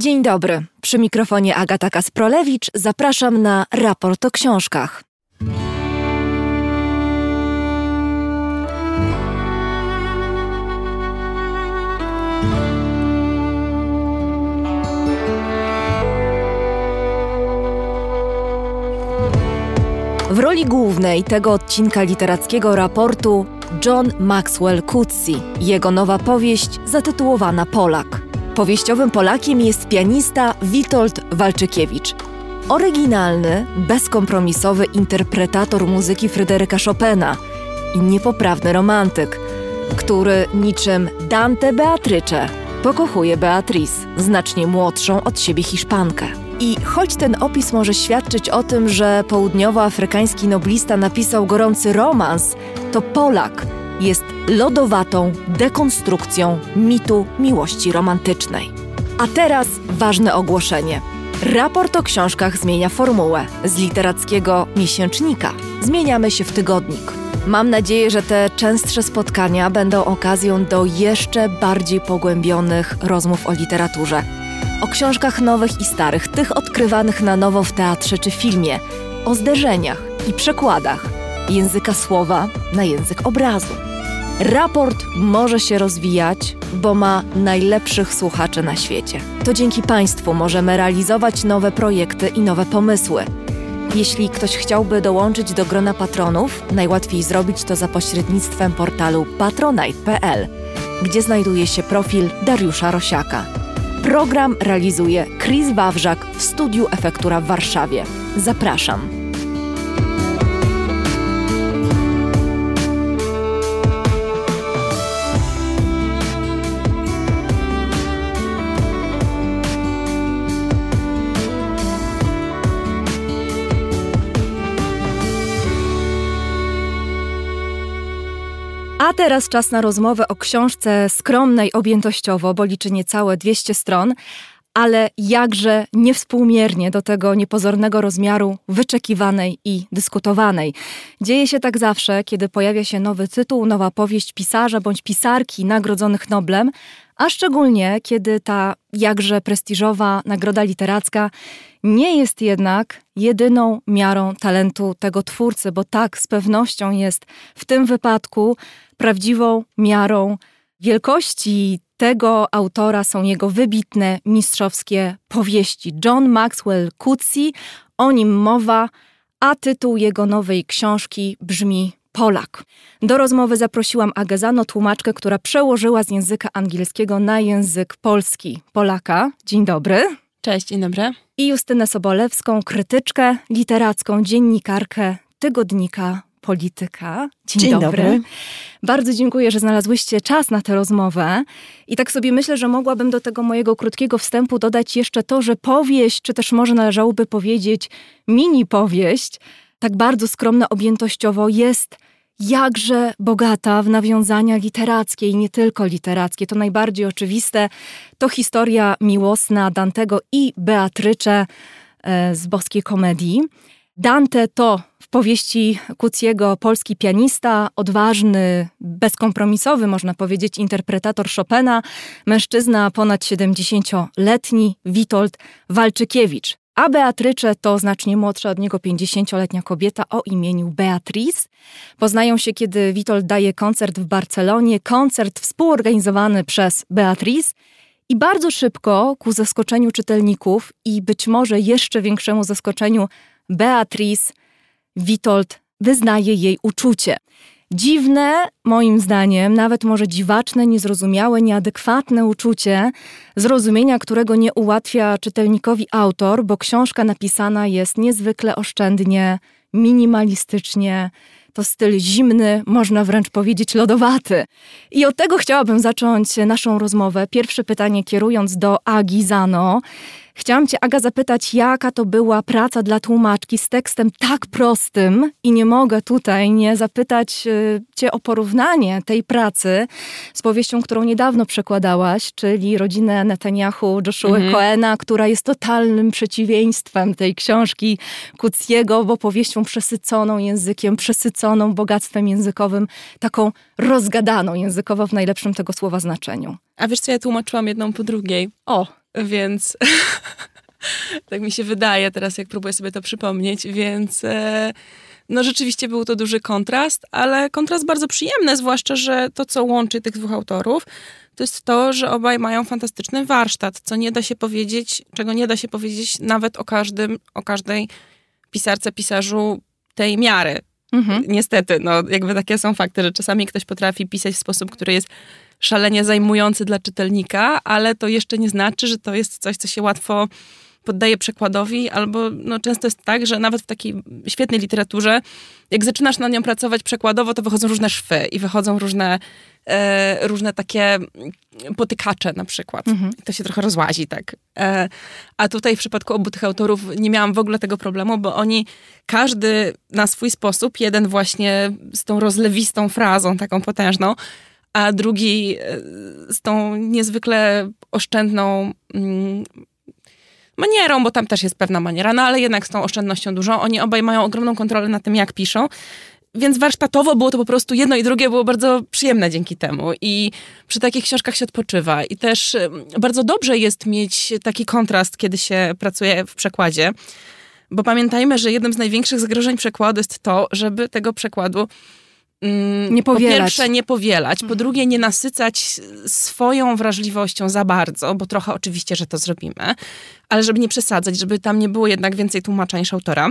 Dzień dobry. Przy mikrofonie Agata Kasprolewicz zapraszam na raport o książkach. W roli głównej tego odcinka literackiego raportu John Maxwell Coetzee. Jego nowa powieść zatytułowana Polak. Powieściowym Polakiem jest pianista Witold Walczykiewicz. Oryginalny, bezkompromisowy interpretator muzyki Fryderyka Chopina i niepoprawny romantyk, który niczym Dante Beatrice pokochuje Beatrice, znacznie młodszą od siebie Hiszpankę. I choć ten opis może świadczyć o tym, że południowoafrykański noblista napisał gorący romans, to Polak jest lodowatą dekonstrukcją mitu miłości romantycznej. A teraz ważne ogłoszenie. Raport o książkach zmienia formułę. Z literackiego miesięcznika zmieniamy się w tygodnik. Mam nadzieję, że te częstsze spotkania będą okazją do jeszcze bardziej pogłębionych rozmów o literaturze. O książkach nowych i starych, tych odkrywanych na nowo w teatrze czy filmie, o zderzeniach i przekładach języka słowa na język obrazu. Raport może się rozwijać, bo ma najlepszych słuchaczy na świecie. To dzięki Państwu możemy realizować nowe projekty i nowe pomysły. Jeśli ktoś chciałby dołączyć do grona patronów, najłatwiej zrobić to za pośrednictwem portalu patronite.pl, gdzie znajduje się profil Dariusza Rosiaka. Program realizuje Chris Wawrzak w studiu Efektura w Warszawie. Zapraszam. A teraz czas na rozmowę o książce skromnej objętościowo, bo liczy niecałe 200 stron, ale jakże niewspółmiernie do tego niepozornego rozmiaru wyczekiwanej i dyskutowanej. Dzieje się tak zawsze, kiedy pojawia się nowy tytuł, nowa powieść pisarza bądź pisarki nagrodzonych Noblem, a szczególnie kiedy ta jakże prestiżowa nagroda literacka nie jest jednak jedyną miarą talentu tego twórcy, bo tak z pewnością jest w tym wypadku prawdziwą miarą wielkości tego autora są jego wybitne, mistrzowskie powieści. John Maxwell Coetzee, o nim mowa, a tytuł jego nowej książki brzmi Polak. Do rozmowy zaprosiłam Agezano, tłumaczkę, która przełożyła z języka angielskiego na język polski Polaka. Dzień dobry. Cześć, dzień dobry. I Justynę Sobolewską, krytyczkę literacką, dziennikarkę tygodnika Polityka. Dzień, Dzień dobry. dobry. Bardzo dziękuję, że znalazłyście czas na tę rozmowę. I tak sobie myślę, że mogłabym do tego mojego krótkiego wstępu dodać jeszcze to, że powieść, czy też może należałoby powiedzieć mini powieść, tak bardzo skromna objętościowo jest jakże bogata w nawiązania literackie i nie tylko literackie. To najbardziej oczywiste. To historia miłosna Dantego i Beatrycze e, z boskiej komedii. Dante to powieści Kuciego polski pianista, odważny, bezkompromisowy, można powiedzieć, interpretator Chopina, mężczyzna ponad 70-letni Witold Walczykiewicz. A Beatrycze to znacznie młodsza od niego 50-letnia kobieta o imieniu Beatrice. Poznają się, kiedy Witold daje koncert w Barcelonie, koncert współorganizowany przez Beatrice. I bardzo szybko, ku zaskoczeniu czytelników i być może jeszcze większemu zaskoczeniu Beatrice, Witold wyznaje jej uczucie. Dziwne, moim zdaniem, nawet może dziwaczne, niezrozumiałe, nieadekwatne uczucie, zrozumienia którego nie ułatwia czytelnikowi autor, bo książka napisana jest niezwykle oszczędnie, minimalistycznie. To styl zimny, można wręcz powiedzieć lodowaty. I od tego chciałabym zacząć naszą rozmowę. Pierwsze pytanie kierując do Agi Zano. Chciałam Cię, Aga, zapytać, jaka to była praca dla tłumaczki z tekstem tak prostym i nie mogę tutaj nie zapytać y, Cię o porównanie tej pracy z powieścią, którą niedawno przekładałaś, czyli Rodzinę Netanyahu Joshua mhm. Coena, która jest totalnym przeciwieństwem tej książki Kuciego, bo powieścią przesyconą językiem, przesyconą bogactwem językowym, taką rozgadaną językowo w najlepszym tego słowa znaczeniu. A wiesz co, ja tłumaczyłam jedną po drugiej. O, Więc tak mi się wydaje teraz, jak próbuję sobie to przypomnieć, więc e, no rzeczywiście był to duży kontrast, ale kontrast bardzo przyjemny, zwłaszcza, że to, co łączy tych dwóch autorów, to jest to, że obaj mają fantastyczny warsztat, co nie da się powiedzieć, czego nie da się powiedzieć nawet o każdym, o każdej pisarce, pisarzu tej miary. Mhm. Niestety, no jakby takie są fakty, że czasami ktoś potrafi pisać w sposób, który jest szalenie zajmujący dla czytelnika, ale to jeszcze nie znaczy, że to jest coś, co się łatwo poddaje przekładowi, albo no, często jest tak, że nawet w takiej świetnej literaturze, jak zaczynasz na nią pracować przekładowo, to wychodzą różne szwy i wychodzą różne, e, różne takie potykacze na przykład. Mhm. To się trochę rozłazi, tak. E, a tutaj w przypadku obu tych autorów nie miałam w ogóle tego problemu, bo oni każdy na swój sposób, jeden właśnie z tą rozlewistą frazą, taką potężną, a drugi e, z tą niezwykle oszczędną mm, manierą, bo tam też jest pewna maniera, no ale jednak z tą oszczędnością dużą. Oni obaj mają ogromną kontrolę na tym, jak piszą. Więc warsztatowo było to po prostu jedno i drugie było bardzo przyjemne dzięki temu. I przy takich książkach się odpoczywa. I też bardzo dobrze jest mieć taki kontrast, kiedy się pracuje w przekładzie. Bo pamiętajmy, że jednym z największych zagrożeń przekładu jest to, żeby tego przekładu nie powielać. Po pierwsze nie powielać, po mhm. drugie nie nasycać swoją wrażliwością za bardzo, bo trochę oczywiście, że to zrobimy, ale żeby nie przesadzać, żeby tam nie było jednak więcej tłumacza niż autora.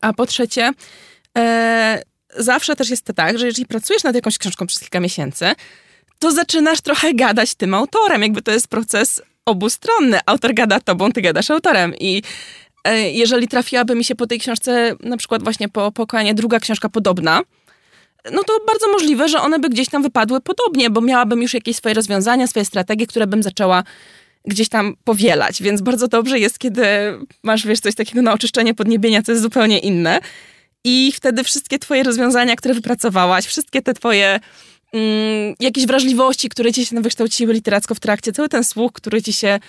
A po trzecie, e, zawsze też jest to tak, że jeżeli pracujesz nad jakąś książką przez kilka miesięcy, to zaczynasz trochę gadać tym autorem, jakby to jest proces obustronny. Autor gada tobą, ty gadasz autorem i e, jeżeli trafiłaby mi się po tej książce, na przykład właśnie po pokołanie druga książka podobna, no to bardzo możliwe, że one by gdzieś tam wypadły podobnie, bo miałabym już jakieś swoje rozwiązania, swoje strategie, które bym zaczęła gdzieś tam powielać, więc bardzo dobrze jest, kiedy masz, wiesz, coś takiego na oczyszczenie podniebienia, co jest zupełnie inne. I wtedy wszystkie twoje rozwiązania, które wypracowałaś, wszystkie te twoje mm, jakieś wrażliwości, które ci się wykształciły literacko w trakcie, cały ten słuch, który ci się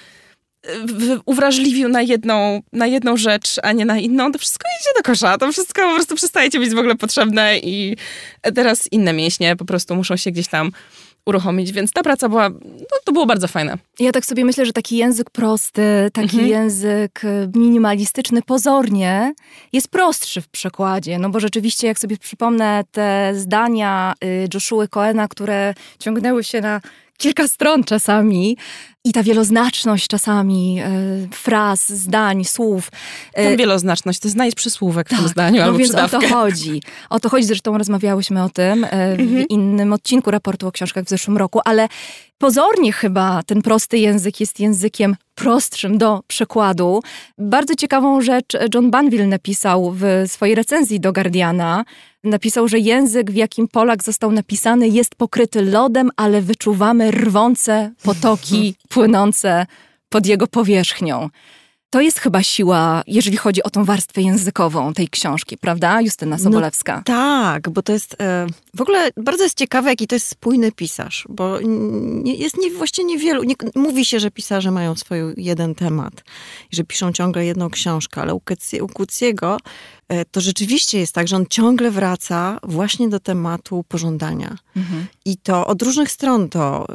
uwrażliwił na jedną, na jedną rzecz, a nie na inną, to wszystko idzie do kosza. To wszystko po prostu przestaje ci być w ogóle potrzebne i teraz inne mięśnie po prostu muszą się gdzieś tam uruchomić, więc ta praca była, no, to było bardzo fajne. Ja tak sobie myślę, że taki język prosty, taki mhm. język minimalistyczny pozornie jest prostszy w przekładzie, no bo rzeczywiście jak sobie przypomnę te zdania y, Joshua Coena, które ciągnęły się na kilka stron czasami. I ta wieloznaczność czasami e, fraz, zdań, słów. E, Tam wieloznaczność, to znajdź przysłówek tak, w tym zdaniu no albo więc przydawkę. o to chodzi. O to chodzi, zresztą rozmawiałyśmy o tym e, w mhm. innym odcinku raportu o książkach w zeszłym roku, ale pozornie chyba ten prosty język jest językiem prostszym do przekładu. Bardzo ciekawą rzecz John Banville napisał w swojej recenzji do Guardiana, napisał, że język, w jakim Polak został napisany, jest pokryty lodem, ale wyczuwamy rwące potoki płynące pod jego powierzchnią. To jest chyba siła, jeżeli chodzi o tą warstwę językową tej książki, prawda, Justyna no Sobolewska? No, tak, bo to jest e, w ogóle bardzo jest ciekawe, jaki to jest spójny pisarz, bo nie, jest nie, właściwie niewielu. Nie, mówi się, że pisarze mają swój jeden temat i że piszą ciągle jedną książkę, ale u, u Kuciego to rzeczywiście jest tak, że on ciągle wraca właśnie do tematu pożądania. Mhm. I to od różnych stron to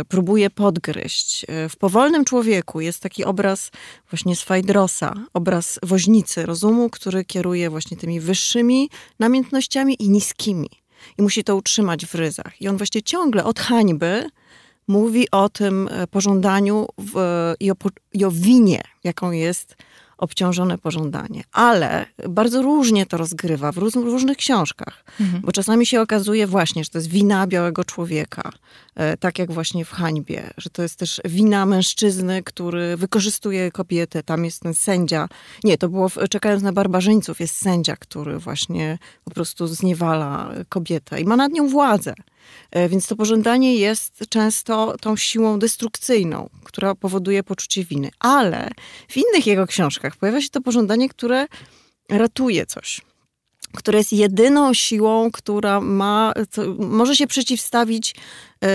y, próbuje podgryźć. E, w Powolnym Człowieku jest taki obraz właśnie Swajdrosa, obraz woźnicy rozumu, który kieruje właśnie tymi wyższymi namiętnościami i niskimi. I musi to utrzymać w ryzach. I on właśnie ciągle od hańby mówi o tym pożądaniu w, i, o, i o winie, jaką jest obciążone pożądanie. Ale bardzo różnie to rozgrywa w, róż, w różnych książkach, mhm. bo czasami się okazuje właśnie, że to jest wina białego człowieka, e, tak jak właśnie w Hańbie, że to jest też wina mężczyzny, który wykorzystuje kobietę. Tam jest ten sędzia. Nie, to było w, czekając na barbarzyńców, jest sędzia, który właśnie po prostu zniewala kobietę i ma nad nią władzę. E, więc to pożądanie jest często tą siłą destrukcyjną, która powoduje poczucie winy. Ale w innych jego książkach pojawia się to pożądanie, które ratuje coś które jest jedyną siłą, która ma, może się przeciwstawić e,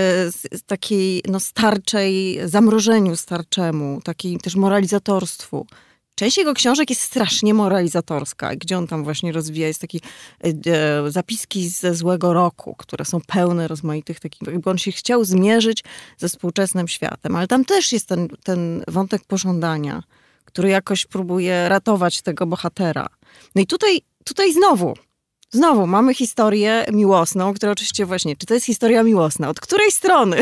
takiej no, starczej, zamrożeniu starczemu, takiej też moralizatorstwu. Część jego książek jest strasznie moralizatorska, gdzie on tam właśnie rozwija, jest taki e, e, zapiski ze złego roku, które są pełne rozmaitych takich, jakby on się chciał zmierzyć ze współczesnym światem, ale tam też jest ten, ten wątek pożądania, który jakoś próbuje ratować tego bohatera. No i tutaj, tutaj znowu Znowu mamy historię miłosną, która oczywiście właśnie, czy to jest historia miłosna? Od której strony?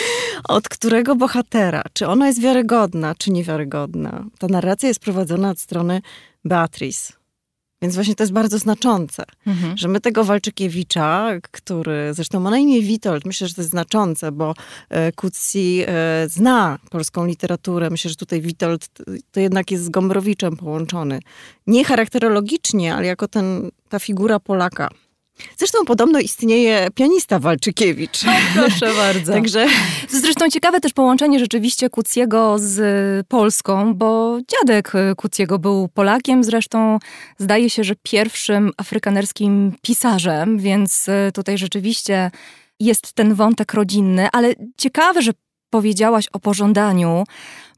od którego bohatera? Czy ona jest wiarygodna, czy niewiarygodna? Ta narracja jest prowadzona od strony Beatrice. Więc właśnie to jest bardzo znaczące, mhm. że my tego Walczykiewicza, który zresztą ma na imię Witold, myślę, że to jest znaczące, bo e, Kutsi e, zna polską literaturę. Myślę, że tutaj Witold to jednak jest z Gombrowiczem połączony. Nie charakterologicznie, ale jako ten, ta figura Polaka. Zresztą podobno istnieje pianista Walczykiewicz. Proszę bardzo. Także... Zresztą ciekawe też połączenie rzeczywiście Kucjego z Polską, bo dziadek Kucjego był Polakiem, zresztą zdaje się, że pierwszym afrykanerskim pisarzem, więc tutaj rzeczywiście jest ten wątek rodzinny, ale ciekawe, że powiedziałaś o pożądaniu,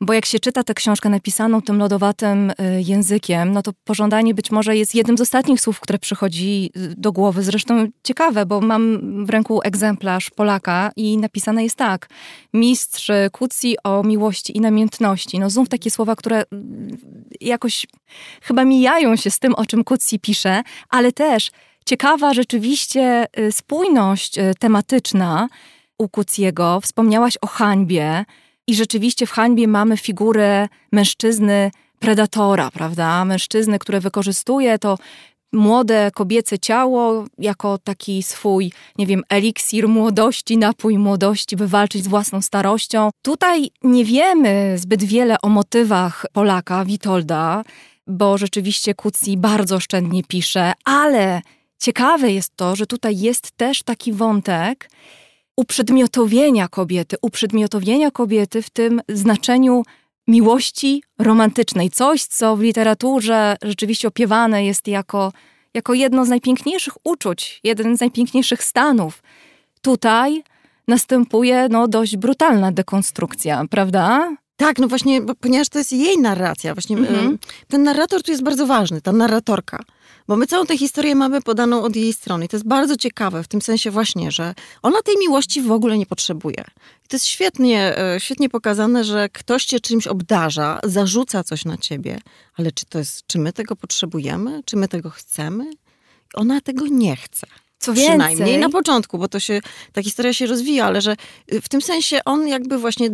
bo jak się czyta tę książkę napisaną tym lodowatym y, językiem, no to pożądanie być może jest jednym z ostatnich słów, które przychodzi y, do głowy. Zresztą ciekawe, bo mam w ręku egzemplarz Polaka i napisane jest tak. Mistrz Kucji o miłości i namiętności. No znów takie słowa, które y, jakoś chyba mijają się z tym, o czym Kucji pisze, ale też ciekawa rzeczywiście spójność tematyczna, u Kuciego, wspomniałaś o hańbie i rzeczywiście w hańbie mamy figurę mężczyzny predatora, prawda? Mężczyzny, który wykorzystuje to młode kobiece ciało jako taki swój, nie wiem, eliksir młodości, napój młodości, by walczyć z własną starością. Tutaj nie wiemy zbyt wiele o motywach Polaka, Witolda, bo rzeczywiście Kucji bardzo oszczędnie pisze, ale ciekawe jest to, że tutaj jest też taki wątek, uprzedmiotowienia kobiety, uprzedmiotowienia kobiety w tym znaczeniu miłości romantycznej. Coś, co w literaturze rzeczywiście opiewane jest jako, jako jedno z najpiękniejszych uczuć, jeden z najpiękniejszych stanów. Tutaj następuje no, dość brutalna dekonstrukcja, prawda? Tak, no właśnie, ponieważ to jest jej narracja. Właśnie mhm. ten narrator tu jest bardzo ważny, ta narratorka. Bo my całą tę historię mamy podaną od jej strony. I to jest bardzo ciekawe w tym sensie właśnie, że ona tej miłości w ogóle nie potrzebuje. I to jest świetnie, e, świetnie pokazane, że ktoś cię czymś obdarza, zarzuca coś na ciebie, ale czy to jest, czy my tego potrzebujemy? Czy my tego chcemy? Ona tego nie chce. Co Przynajmniej więcej, na początku, bo to się, ta historia się rozwija, ale że y, w tym sensie on jakby właśnie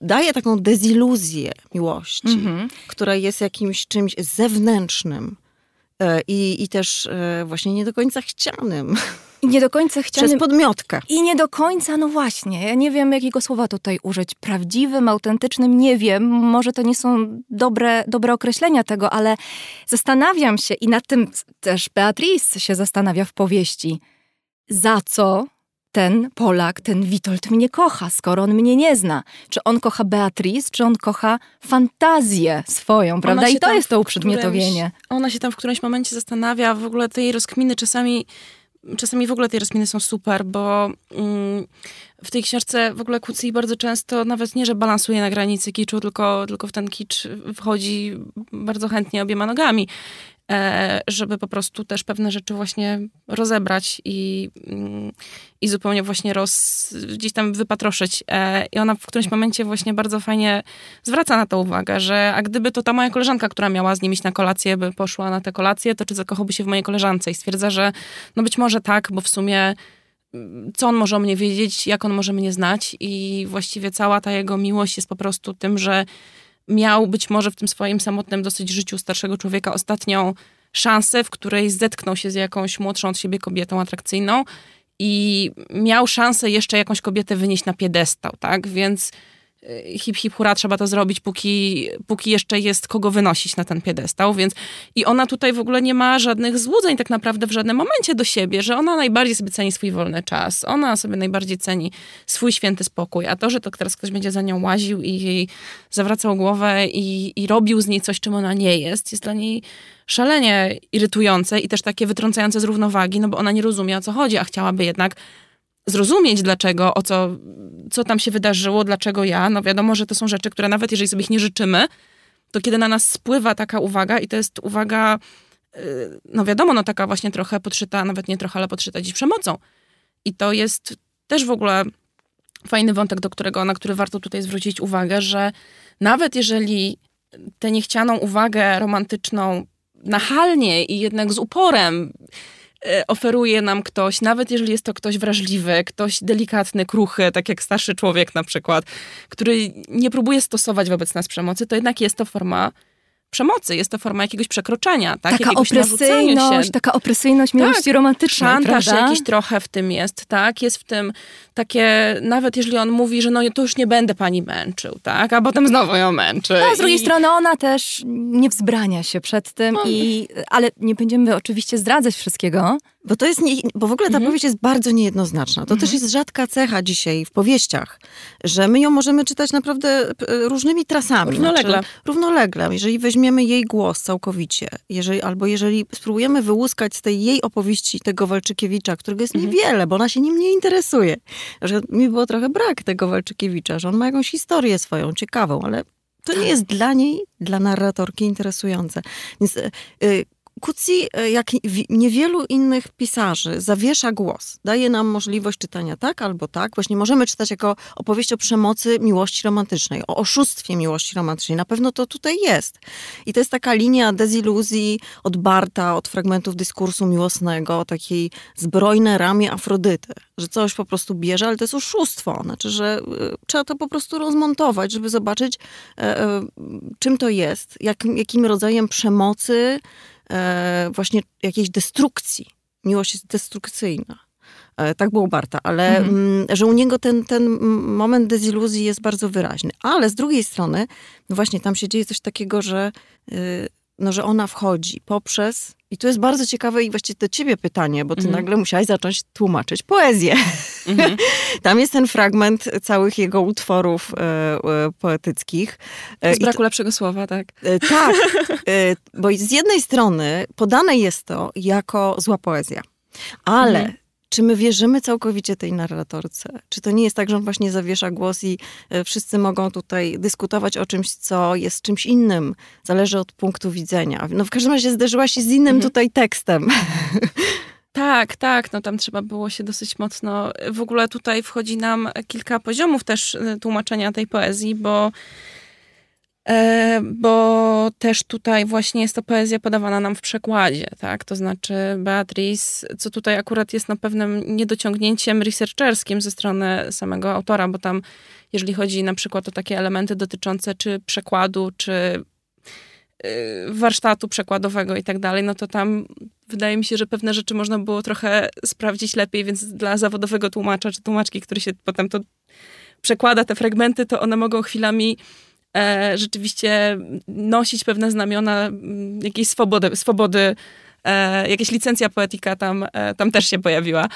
daje taką deziluzję miłości, mm -hmm. która jest jakimś czymś zewnętrznym i, i też e, właśnie nie do końca chcianym. I nie do końca chcianym. Przez podmiotkę. I nie do końca, no właśnie. Ja nie wiem, jakiego słowa tutaj użyć. Prawdziwym, autentycznym, nie wiem. Może to nie są dobre, dobre określenia tego, ale zastanawiam się i nad tym też Beatrice się zastanawia w powieści. Za co ten Polak, ten Witold mnie kocha, skoro on mnie nie zna. Czy on kocha Beatrice, czy on kocha fantazję swoją, prawda? I to jest to uprzedmiotowienie. Którymś, ona się tam w którymś momencie zastanawia, w ogóle tej rozkminy czasami czasami w ogóle te rozkminy są super, bo mm, w tej książce w ogóle Kucji bardzo często nawet nie, że balansuje na granicy kiczu, tylko, tylko w ten kicz wchodzi bardzo chętnie obiema nogami. E, żeby po prostu też pewne rzeczy właśnie rozebrać i, mm, i zupełnie właśnie roz, gdzieś tam wypatroszyć. E, I ona w którymś momencie właśnie bardzo fajnie zwraca na to uwagę, że a gdyby to ta moja koleżanka, która miała z nim iść na kolację, by poszła na tę kolację, to czy zakochałby się w mojej koleżance? I stwierdza, że no być może tak, bo w sumie mm, co on może o mnie wiedzieć, jak on może mnie znać i właściwie cała ta jego miłość jest po prostu tym, że miał być może w tym swoim samotnym dosyć życiu starszego człowieka ostatnią szansę, w której zetknął się z jakąś młodszą od siebie kobietą atrakcyjną i miał szansę jeszcze jakąś kobietę wynieść na piedestał, tak? Więc hip hip hura, trzeba to zrobić, póki, póki jeszcze jest kogo wynosić na ten piedestał, więc i ona tutaj w ogóle nie ma żadnych złudzeń tak naprawdę w żadnym momencie do siebie, że ona najbardziej sobie ceni swój wolny czas, ona sobie najbardziej ceni swój święty spokój, a to, że to teraz ktoś będzie za nią łaził i jej zawracał głowę i, i robił z niej coś, czym ona nie jest, jest dla niej szalenie irytujące i też takie wytrącające z równowagi, no bo ona nie rozumie o co chodzi, a chciałaby jednak zrozumieć, dlaczego, o co, co tam się wydarzyło, dlaczego ja. No wiadomo, że to są rzeczy, które nawet jeżeli sobie ich nie życzymy, to kiedy na nas spływa taka uwaga i to jest uwaga, y, no wiadomo, no taka właśnie trochę podszyta, nawet nie trochę, ale podszyta dziś przemocą. I to jest też w ogóle fajny wątek, do którego, na który warto tutaj zwrócić uwagę, że nawet jeżeli tę niechcianą uwagę romantyczną nachalnie i jednak z uporem oferuje nam ktoś, nawet jeżeli jest to ktoś wrażliwy, ktoś delikatny, kruchy, tak jak starszy człowiek na przykład, który nie próbuje stosować wobec nas przemocy, to jednak jest to forma przemocy, jest to forma jakiegoś przekroczenia, tak? Taka Jakiegoś opresyjność, się. taka opresyjność miłości tak, romantycznej, Szantaż prawda? jakiś trochę w tym jest, tak? Jest w tym takie, nawet jeżeli on mówi, że no to już nie będę pani męczył, tak? A potem znowu ją męczy. No, z drugiej I... strony ona też nie wzbrania się przed tym, No. i, ale nie będziemy oczywiście zdradzać wszystkiego. Bo to jest, nie, bo w ogóle ta Mhm. powieść jest bardzo niejednoznaczna. To też jest rzadka cecha dzisiaj w powieściach, że my ją możemy czytać naprawdę różnymi trasami. Równolegle. Znaczy, równolegle. Jeżeli weźmiemy jej głos całkowicie, jeżeli, albo jeżeli spróbujemy wyłuskać z tej jej opowieści tego Walczykiewicza, którego jest niewiele, bo ona się nim nie interesuje. Że mi było trochę brak tego Walczykiewicza, że on ma jakąś historię swoją, ciekawą, ale to nie jest dla niej, dla narratorki interesujące. Więc y, y, Kucji, e, jak wi- niewielu innych pisarzy, zawiesza głos. Daje nam możliwość czytania tak albo tak. Właśnie możemy czytać jako opowieść o przemocy miłości romantycznej, o oszustwie miłości romantycznej. Na pewno to tutaj jest. I to jest taka linia deziluzji od Barta, od fragmentów dyskursu miłosnego, takiej zbrojne ramię Afrodyty, że coś po prostu bierze, ale to jest oszustwo. Znaczy, że y, trzeba to po prostu rozmontować, żeby zobaczyć, e, e, czym to jest, jak, jakim rodzajem przemocy, e, właśnie jakiejś destrukcji. Miłość jest destrukcyjna. E, Tak było Barta, ale mm, że u niego ten, ten moment deziluzji jest bardzo wyraźny. Ale z drugiej strony, no właśnie tam się dzieje coś takiego, że, y, no, że ona wchodzi poprzez, i tu jest bardzo ciekawe i właściwie do ciebie pytanie, bo ty Mhm. nagle musiałaś zacząć tłumaczyć poezję. Mhm. Tam jest ten fragment całych jego utworów e, e, poetyckich. E, Z to- braku lepszego słowa, tak. E, Tak, e, bo z jednej strony podane jest to jako zła poezja, ale Mhm. Czy my wierzymy całkowicie tej narratorce? Czy to nie jest tak, że on właśnie zawiesza głos i e, wszyscy mogą tutaj dyskutować o czymś, co jest czymś innym? Zależy od punktu widzenia. No w każdym razie zderzyła się z innym Mhm. tutaj tekstem. Tak, tak, no tam trzeba było się dosyć mocno. W ogóle tutaj wchodzi nam kilka poziomów też y, tłumaczenia tej poezji, bo, e, bo też tutaj właśnie jest to poezja podawana nam w przekładzie, tak? To znaczy Beatrice, co tutaj akurat jest no pewnym niedociągnięciem researcherskim ze strony samego autora, bo tam jeżeli chodzi na przykład o takie elementy dotyczące czy przekładu, czy y, warsztatu przekładowego i tak dalej, no to tam wydaje mi się, że pewne rzeczy można było trochę sprawdzić lepiej, więc dla zawodowego tłumacza czy tłumaczki, który się potem to przekłada te fragmenty, to one mogą chwilami e, rzeczywiście nosić pewne znamiona jakiejś swobody, swobody e, jakaś licencja poetyka tam, e, tam też się pojawiła.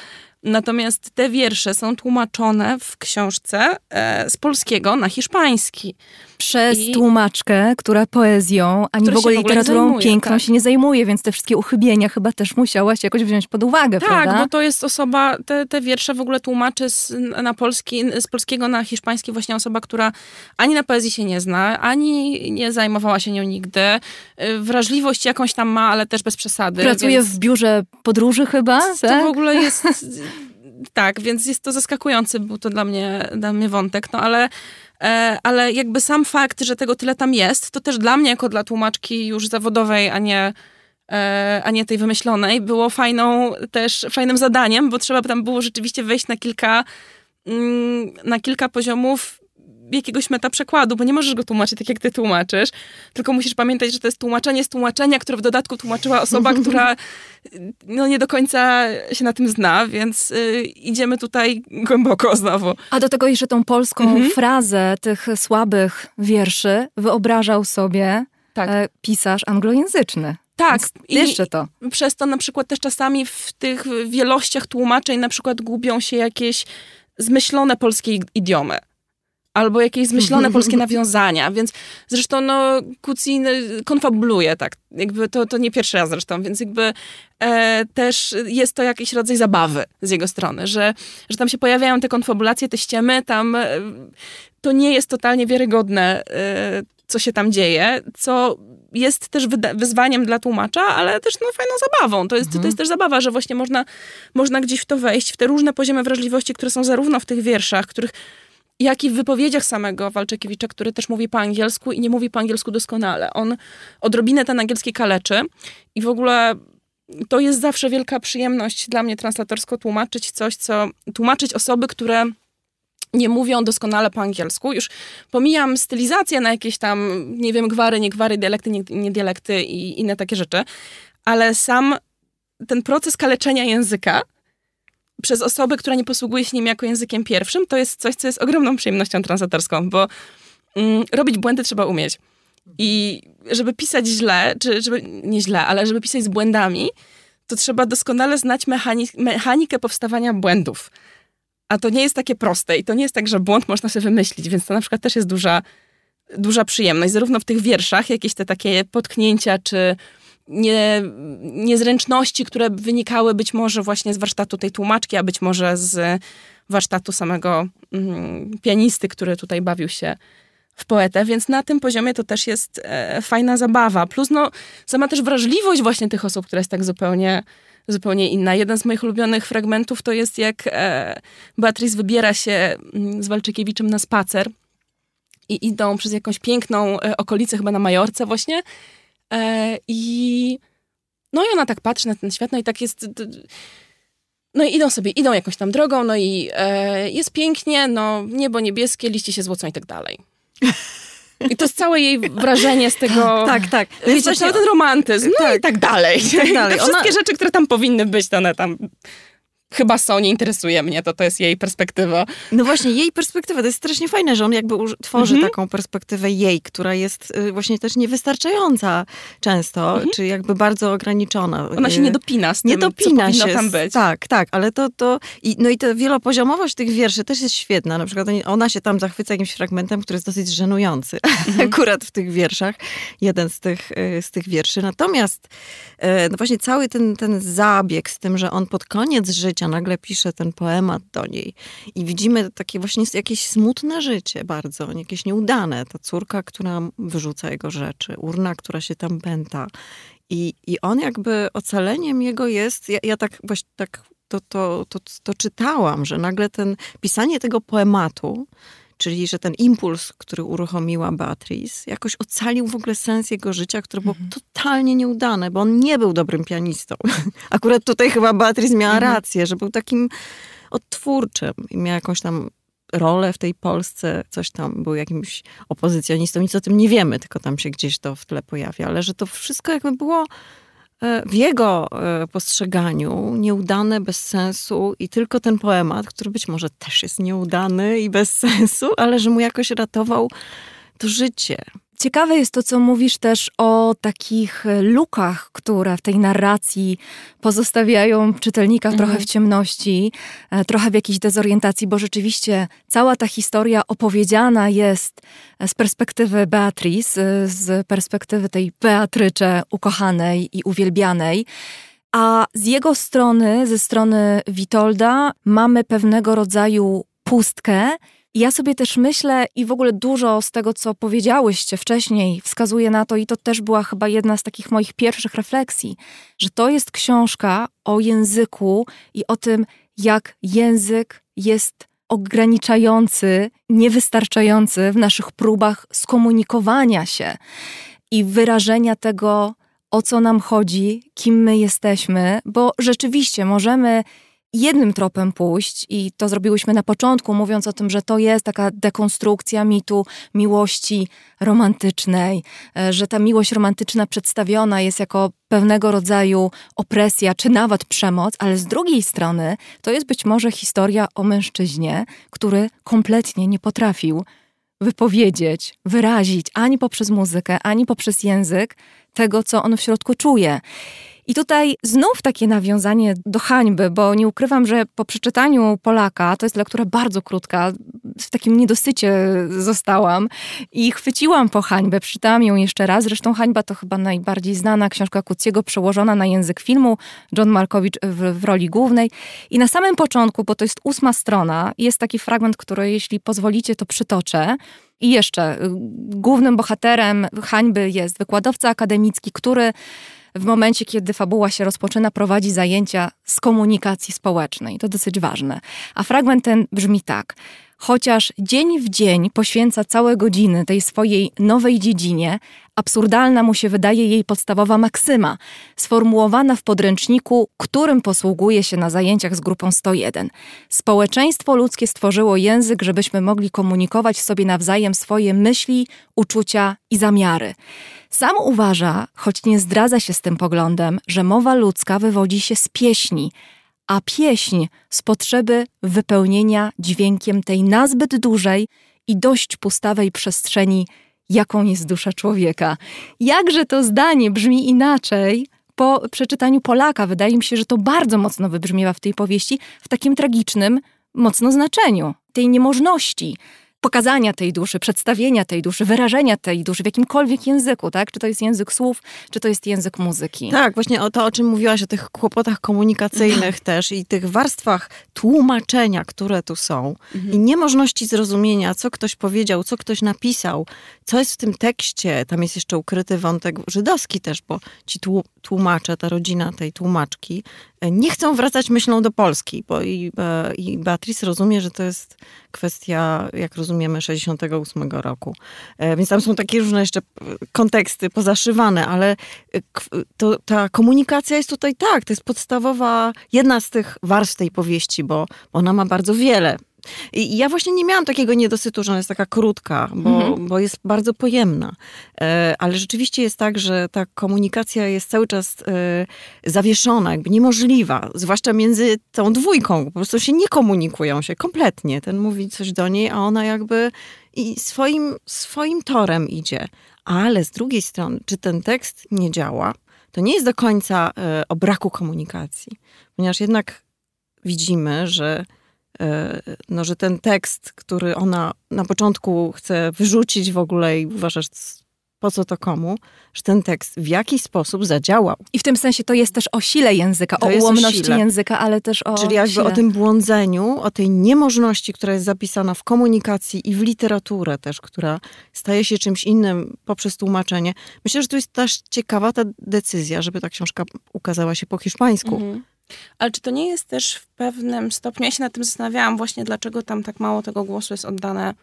Natomiast te wiersze są tłumaczone w książce e, z polskiego na hiszpański. Przez I- tłumaczkę, która poezją, ani w ogóle się w ogóle literaturą zajmuje, piękną tak. się nie zajmuje, więc te wszystkie uchybienia chyba też musiałaś jakoś wziąć pod uwagę, Tak, prawda? bo to jest osoba, te, te wiersze w ogóle tłumaczy z, na polski, z polskiego na hiszpański właśnie osoba, która ani na poezji się nie zna, ani nie zajmowała się nią nigdy. Y, Wrażliwość jakąś tam ma, ale też bez przesady. Pracuje więc w biurze podróży chyba, To tak? w ogóle jest... Tak, więc jest to zaskakujący, był to dla mnie, dla mnie wątek, no ale, e, ale jakby sam fakt, że tego tyle tam jest, to też dla mnie, jako dla tłumaczki już zawodowej, a nie, e, a nie tej wymyślonej, było fajną też, fajnym zadaniem, bo trzeba tam było rzeczywiście wejść na kilka, mm, na kilka poziomów jakiegoś meta przekładu, bo nie możesz go tłumaczyć tak, jak ty tłumaczysz, tylko musisz pamiętać, że to jest tłumaczenie z tłumaczenia, które w dodatku tłumaczyła osoba, która no, nie do końca się na tym zna, więc y, idziemy tutaj głęboko znowu. A do tego jeszcze tą polską Mhm. frazę tych słabych wierszy wyobrażał sobie Tak. e, pisarz anglojęzyczny. Tak, i jeszcze to. przez to na przykład też czasami w tych wielościach tłumaczeń na przykład gubią się jakieś zmyślone polskie idiomy. Albo jakieś zmyślone polskie nawiązania, więc zresztą no Kucin konfabuluje tak, jakby to, to nie pierwszy raz zresztą, więc jakby e, też jest to jakiś rodzaj zabawy z jego strony, że, że tam się pojawiają te konfabulacje, te ściemy, tam e, to nie jest totalnie wiarygodne, e, co się tam dzieje, co jest też wyzwaniem dla tłumacza, ale też no, fajną zabawą. To jest, mhm. to jest też zabawa, że właśnie można, można gdzieś w to wejść, w te różne poziomy wrażliwości, które są zarówno w tych wierszach, których jak i w wypowiedziach samego Walczekiewicza, który też mówi po angielsku i nie mówi po angielsku doskonale. On odrobinę ten angielski kaleczy i w ogóle to jest zawsze wielka przyjemność dla mnie translatorsko tłumaczyć coś, co tłumaczyć osoby, które nie mówią doskonale po angielsku. Już pomijam stylizację na jakieś tam, nie wiem, gwary, nie gwary, dialekty, nie, nie dialekty i inne takie rzeczy, ale sam ten proces kaleczenia języka przez osobę, która nie posługuje się nim jako językiem pierwszym, to jest coś, co jest ogromną przyjemnością translatorską, bo mm, robić błędy trzeba umieć. I żeby pisać źle, czy żeby, nie źle, ale żeby pisać z błędami, to trzeba doskonale znać mechanik, mechanikę powstawania błędów. A to nie jest takie proste i to nie jest tak, że błąd można sobie wymyślić, więc to na przykład też jest duża, duża przyjemność, zarówno w tych wierszach, jakieś te takie potknięcia, czy nie, niezręczności, które wynikały być może właśnie z warsztatu tej tłumaczki, a być może z warsztatu samego mm, pianisty, który tutaj bawił się w poetę, więc na tym poziomie to też jest e, fajna zabawa. Plus no, sama też wrażliwość właśnie tych osób, która jest tak zupełnie, zupełnie inna. Jeden z moich ulubionych fragmentów to jest jak e, Beatrice wybiera się mm, z Walczykiewiczem na spacer i idą przez jakąś piękną e, okolicę, chyba na Majorce właśnie i no i ona tak patrzy na ten świat, no i tak jest... No i idą sobie, idą jakąś tam drogą, no i e, jest pięknie, no niebo niebieskie, liście się złocą i tak dalej. I to jest całe jej wrażenie z tego. Tak, tak. Wiecie, właśnie, cały ten romantyzm, no tak. i tak dalej. Tak dalej. Te wszystkie Ona... rzeczy, które tam powinny być, to one tam chyba są, nie interesuje mnie, to to jest jej perspektywa. No właśnie, jej perspektywa, to jest strasznie fajne, że on jakby tworzy mhm. taką perspektywę jej, która jest y, właśnie też niewystarczająca często, mhm. czy jakby bardzo ograniczona. Ona się nie dopina z tym, nie dopina co się, tam być. Tak, tak, ale to, to i, no i ta wielopoziomowość tych wierszy też jest świetna. Na przykład ona się tam zachwyca jakimś fragmentem, który jest dosyć żenujący, mhm. akurat w tych wierszach, jeden z tych, y, z tych wierszy. Natomiast y, no właśnie cały ten, ten zabieg z tym, że on pod koniec życia życia. Nagle pisze ten poemat do niej i widzimy takie właśnie jakieś smutne życie bardzo, jakieś nieudane. Ta córka, która wyrzuca jego rzeczy, urna, która się tam pęta. I, i on jakby ocaleniem jego jest, ja, ja tak właśnie tak to, to, to, to czytałam, że nagle ten pisanie tego poematu czyli że ten impuls, który uruchomiła Beatrice, jakoś ocalił w ogóle sens jego życia, które było mhm. totalnie nieudane, bo on nie był dobrym pianistą. Akurat tutaj chyba Beatrice miała mhm. rację, że był takim odtwórczym i miał jakąś tam rolę w tej Polsce, coś tam był jakimś opozycjonistą, nic o tym nie wiemy, tylko tam się gdzieś to w tle pojawia, ale że to wszystko jakby było w jego e, postrzeganiu nieudane, bez sensu i tylko ten poemat, który być może też jest nieudany i bez sensu, ale że mu jakoś ratował to życie. Ciekawe jest to, co mówisz też o takich e, lukach, które w tej narracji pozostawiają czytelnika mhm. trochę w ciemności, e, trochę w jakiejś dezorientacji, bo rzeczywiście cała ta historia opowiedziana jest e, z perspektywy Beatrice, z perspektywy tej Beatrycze ukochanej i uwielbianej. A z jego strony, ze strony Witolda, mamy pewnego rodzaju pustkę, ja sobie też myślę i w ogóle dużo z tego, co powiedziałyście wcześniej, wskazuje na to, i to też była chyba jedna z takich moich pierwszych refleksji, że to jest książka o języku i o tym, jak język jest ograniczający, niewystarczający w naszych próbach skomunikowania się i wyrażenia tego, o co nam chodzi, kim my jesteśmy, bo rzeczywiście możemy jednym tropem pójść, i to zrobiłyśmy na początku, mówiąc o tym, że to jest taka dekonstrukcja mitu miłości romantycznej, e, że ta miłość romantyczna przedstawiona jest jako pewnego rodzaju opresja, czy nawet przemoc, ale z drugiej strony to jest być może historia o mężczyźnie, który kompletnie nie potrafił wypowiedzieć, wyrazić ani poprzez muzykę, ani poprzez język tego, co on w środku czuje. I tutaj znów takie nawiązanie do hańby, bo nie ukrywam, że po przeczytaniu Polaka, to jest lektura bardzo krótka, w takim niedosycie zostałam i chwyciłam po hańbę, przeczytałam ją jeszcze raz. Zresztą hańba to chyba najbardziej znana książka Kuciego, przełożona na język filmu, John Markowicz w, w roli głównej. I na samym początku, bo to jest ósma strona, jest taki fragment, który jeśli pozwolicie, to przytoczę. I jeszcze, y, głównym bohaterem hańby jest wykładowca akademicki, który w momencie, kiedy fabuła się rozpoczyna, prowadzi zajęcia z komunikacji społecznej. To dosyć ważne. A fragment ten brzmi tak. Chociaż dzień w dzień poświęca całe godziny tej swojej nowej dziedzinie, absurdalna mu się wydaje jej podstawowa maksyma, sformułowana w podręczniku, którym posługuje się na zajęciach z grupą 101. Społeczeństwo ludzkie stworzyło język, żebyśmy mogli komunikować sobie nawzajem swoje myśli, uczucia i zamiary. Sam uważa, choć nie zdradza się z tym poglądem, że mowa ludzka wywodzi się z pieśni, a pieśń z potrzeby wypełnienia dźwiękiem tej nazbyt dużej i dość pustawej przestrzeni, jaką jest dusza człowieka. Jakże to zdanie brzmi inaczej po przeczytaniu Polaka. Wydaje mi się, że to bardzo mocno wybrzmiewa w tej powieści, w takim tragicznym, mocno znaczeniu tej niemożności pokazania tej duszy, przedstawienia tej duszy, wyrażenia tej duszy w jakimkolwiek języku, tak? Czy to jest język słów, czy to jest język muzyki. Tak, właśnie o to, o czym mówiłaś, o tych kłopotach komunikacyjnych też i tych warstwach tłumaczenia, które tu są mhm. i niemożności zrozumienia, co ktoś powiedział, co ktoś napisał, co jest w tym tekście. Tam jest jeszcze ukryty wątek żydowski też, bo ci tłumacze, ta rodzina tej tłumaczki nie chcą wracać myślą do Polski, bo i, e, i Beatrice rozumie, że to jest kwestia, jak rozumiemy, 68 roku. E, więc tam są takie różne jeszcze konteksty pozaszywane, ale e, to, ta komunikacja jest tutaj tak, to jest podstawowa, jedna z tych warstw tej powieści, bo ona ma bardzo wiele i ja właśnie nie miałam takiego niedosytu, że ona jest taka krótka, bo, mhm. bo jest bardzo pojemna. E, ale rzeczywiście jest tak, że ta komunikacja jest cały czas e, zawieszona, jakby niemożliwa. Zwłaszcza między tą dwójką. Po prostu się nie komunikują się kompletnie. Ten mówi coś do niej, a ona jakby i swoim, swoim torem idzie. Ale z drugiej strony, czy ten tekst nie działa, to nie jest do końca e, o braku komunikacji. Ponieważ jednak widzimy, że no, że ten tekst, który ona na początku chce wyrzucić w ogóle i uważasz, po co to komu, że ten tekst w jakiś sposób zadziałał. I w tym sensie to jest też o sile języka, to o ułomności o języka, ale też o Czyli jakby sile. o tym błądzeniu, o tej niemożności, która jest zapisana w komunikacji i w literaturę też, która staje się czymś innym poprzez tłumaczenie. Myślę, że to jest też ciekawa ta decyzja, żeby ta książka ukazała się po hiszpańsku. Mhm. Ale czy to nie jest też w pewnym stopniu, ja się nad tym zastanawiałam właśnie, dlaczego tam tak mało tego głosu jest oddane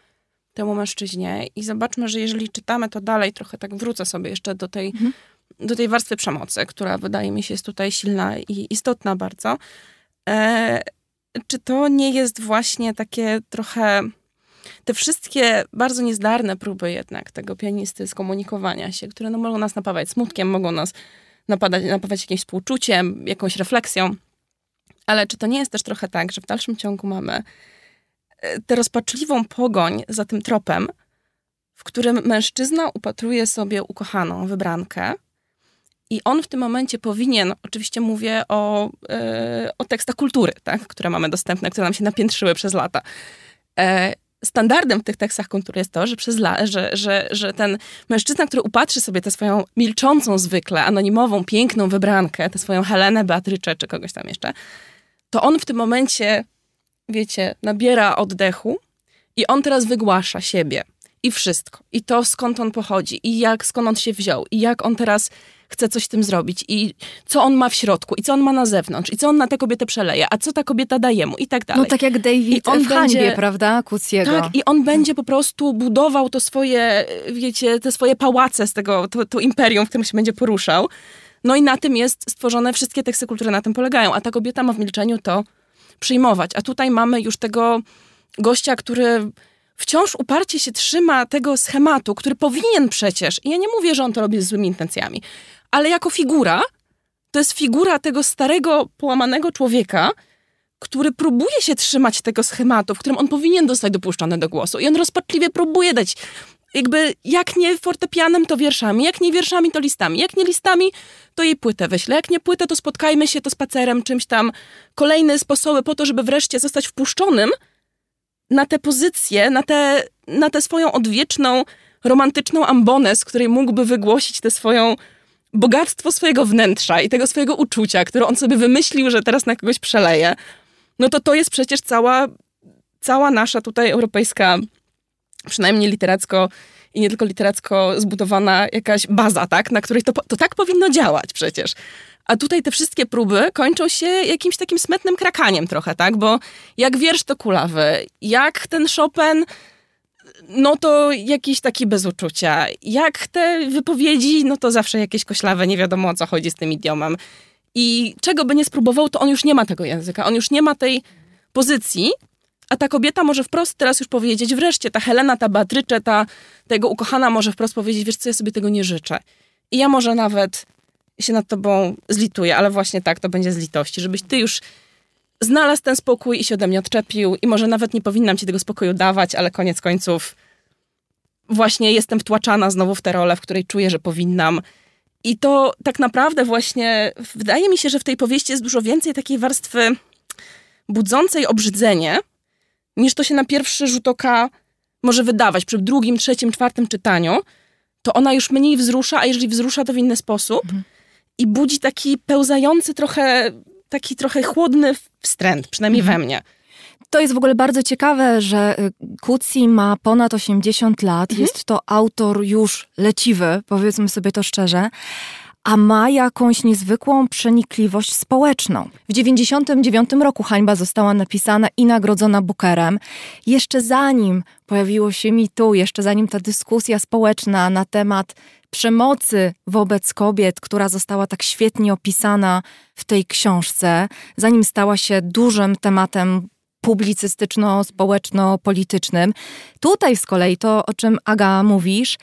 temu mężczyźnie i zobaczmy, że jeżeli czytamy to dalej, trochę tak wrócę sobie jeszcze do tej, mhm. do tej warstwy przemocy, która wydaje mi się jest tutaj silna i istotna bardzo. E, czy to nie jest właśnie takie trochę te wszystkie bardzo niezdarne próby jednak tego pianisty skomunikowania się, które no, mogą nas napawać smutkiem, mogą nas napadać, napawać jakimś współczuciem, jakąś refleksją. Ale czy to nie jest też trochę tak, że w dalszym ciągu mamy e, tę rozpaczliwą pogoń za tym tropem, w którym mężczyzna upatruje sobie ukochaną wybrankę i on w tym momencie powinien, oczywiście mówię o, yy, o tekstach kultury, tak, które mamy dostępne, które nam się napiętrzyły przez lata. Standardem w tych tekstach kultury jest to, że, przez la, że, że, że ten mężczyzna, który upatrzy sobie tę swoją milczącą zwykle, anonimową, piękną wybrankę, tę swoją Helenę, Beatrycze czy kogoś tam jeszcze, to on w tym momencie, wiecie, nabiera oddechu i on teraz wygłasza siebie i wszystko. I to, skąd on pochodzi, i jak, skąd on się wziął, i jak on teraz chce coś z tym zrobić, i co on ma w środku, i co on ma na zewnątrz, i co on na tę kobietę przeleje, a co ta kobieta daje mu, i tak dalej. No tak jak David I on w hańbie, prawda, Kuciego. Tak, i on będzie po prostu budował to swoje, wiecie, te swoje pałace z tego, to, to imperium, w którym się będzie poruszał. No i na tym jest stworzone, wszystkie teksty kultury na tym polegają, a ta kobieta ma w milczeniu to przyjmować. A tutaj mamy już tego gościa, który wciąż uparcie się trzyma tego schematu, który powinien przecież, i ja nie mówię, że on to robi z złymi intencjami, ale jako figura, to jest figura tego starego, połamanego człowieka, który próbuje się trzymać tego schematu, w którym on powinien zostać dopuszczony do głosu. I on rozpaczliwie próbuje dać jakby jak nie fortepianem, to wierszami, jak nie wierszami, to listami, jak nie listami, to jej płytę wyślę, jak nie płytę, to spotkajmy się, to spacerem, czymś tam. Kolejne sposoby po to, żeby wreszcie zostać wpuszczonym na tę pozycję, na tę, na swoją odwieczną, romantyczną ambonę, z której mógłby wygłosić tę swoją bogactwo swojego wnętrza i tego swojego uczucia, które on sobie wymyślił, że teraz na kogoś przeleje. No to to jest przecież cała, cała nasza tutaj europejska przynajmniej literacko i nie tylko literacko zbudowana jakaś baza, tak, na której to, to tak powinno działać przecież. A tutaj te wszystkie próby kończą się jakimś takim smetnym krakaniem trochę, tak? Bo jak wiersz to kulawy, jak ten Chopin, no to jakiś taki bez uczucia. Jak te wypowiedzi, no to zawsze jakieś koślawe, nie wiadomo o co chodzi z tym idiomem. I czego by nie spróbował, to on już nie ma tego języka, on już nie ma tej pozycji, a ta kobieta może wprost teraz już powiedzieć, wreszcie ta Helena, ta Beatrycze, ta, jego ukochana może wprost powiedzieć, wiesz co, ja sobie tego nie życzę. I ja może nawet się nad tobą zlituję, ale właśnie tak, to będzie z litości, żebyś ty już znalazł ten spokój i się ode mnie odczepił i może nawet nie powinnam ci tego spokoju dawać, ale koniec końców właśnie jestem wtłaczana znowu w tę rolę, w której czuję, że powinnam. I to tak naprawdę właśnie wydaje mi się, że w tej powieści jest dużo więcej takiej warstwy budzącej obrzydzenie, niż to się na pierwszy rzut oka może wydawać. Przy drugim, trzecim, czwartym czytaniu to ona już mniej wzrusza, a jeżeli wzrusza, to w inny sposób. Mhm. I budzi taki pełzający trochę, taki trochę chłodny wstręt, przynajmniej mhm. we mnie. To jest w ogóle bardzo ciekawe, że Kucji y, ma ponad 80 lat. Mhm. Jest to autor już leciwy, powiedzmy sobie to szczerze a ma jakąś niezwykłą przenikliwość społeczną. W 1999 roku hańba została napisana i nagrodzona Bookerem. Jeszcze zanim pojawiło się mi tu, jeszcze zanim ta dyskusja społeczna na temat przemocy wobec kobiet, która została tak świetnie opisana w tej książce, zanim stała się dużym tematem publicystyczno-społeczno-politycznym. Tutaj z kolei to, o czym Aga mówisz,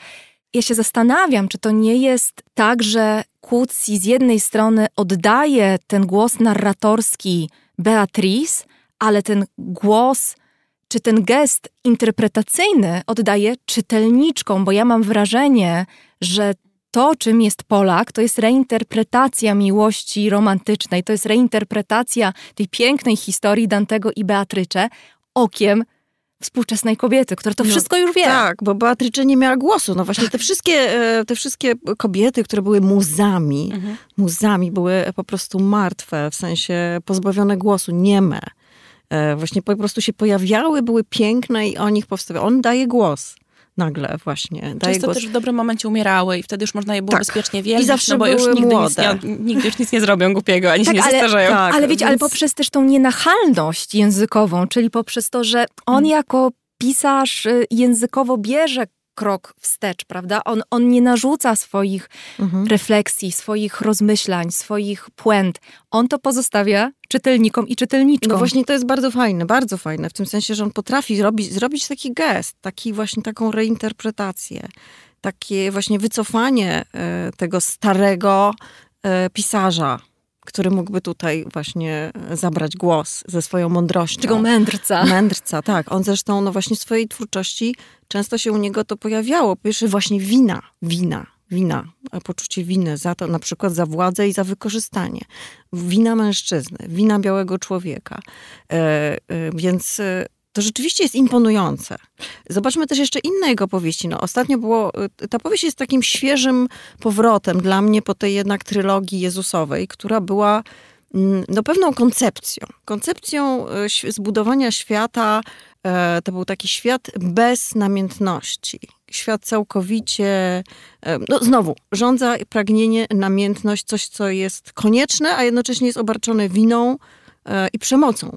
ja się zastanawiam, czy to nie jest tak, że Kucji z jednej strony oddaje ten głos narratorski Beatrice, ale ten głos czy ten gest interpretacyjny oddaje czytelniczkom, bo ja mam wrażenie, że to, czym jest Polak, to jest reinterpretacja miłości romantycznej, to jest reinterpretacja tej pięknej historii Dantego i Beatrycze okiem współczesnej kobiety, która to no, wszystko już wie. Tak, bo Beatrycze nie miała głosu. No właśnie te wszystkie, e, te wszystkie kobiety, które były muzami, mhm. muzami były po prostu martwe, w sensie pozbawione głosu, nieme. E, właśnie po prostu się pojawiały, były piękne i o nich powstawały. On daje głos nagle właśnie. Daje Często głos. też w dobrym momencie umierały i wtedy już można je było tak. bezpiecznie wielbić, I zawsze no bo już nigdy młode. nic, nie, nigdy już nic nie zrobią głupiego, ani tak, się nie ale. Tak, ale wiecie, więc... ale poprzez też tą nienachalność językową, czyli poprzez to, że on hmm. jako pisarz y, językowo bierze krok wstecz, prawda? On, on nie narzuca swoich mhm. refleksji, swoich rozmyślań, swoich puent. On to pozostawia czytelnikom i czytelniczkom. No właśnie to jest bardzo fajne, bardzo fajne, w tym sensie, że on potrafi zrobić, zrobić taki gest, taki właśnie taką reinterpretację, takie właśnie wycofanie e, tego starego e, pisarza, który mógłby tutaj właśnie zabrać głos ze swoją mądrością. Tego mędrca. Mędrca, tak. On zresztą, no właśnie w swojej twórczości często się u niego to pojawiało. Pierwsze właśnie wina, wina, wina, poczucie winy za to, na przykład za władzę i za wykorzystanie. Wina mężczyzny, wina białego człowieka. E, e, więc e, to rzeczywiście jest imponujące. Zobaczmy też jeszcze inne jego powieści. No, ostatnio było, ta powieść jest takim świeżym powrotem dla mnie po tej jednak trylogii Jezusowej, która była mm, no, pewną koncepcją. Koncepcją e, zbudowania świata, e, to był taki świat bez namiętności. Świat całkowicie, e, no znowu, rządza pragnienie, namiętność, coś, co jest konieczne, a jednocześnie jest obarczone winą i przemocą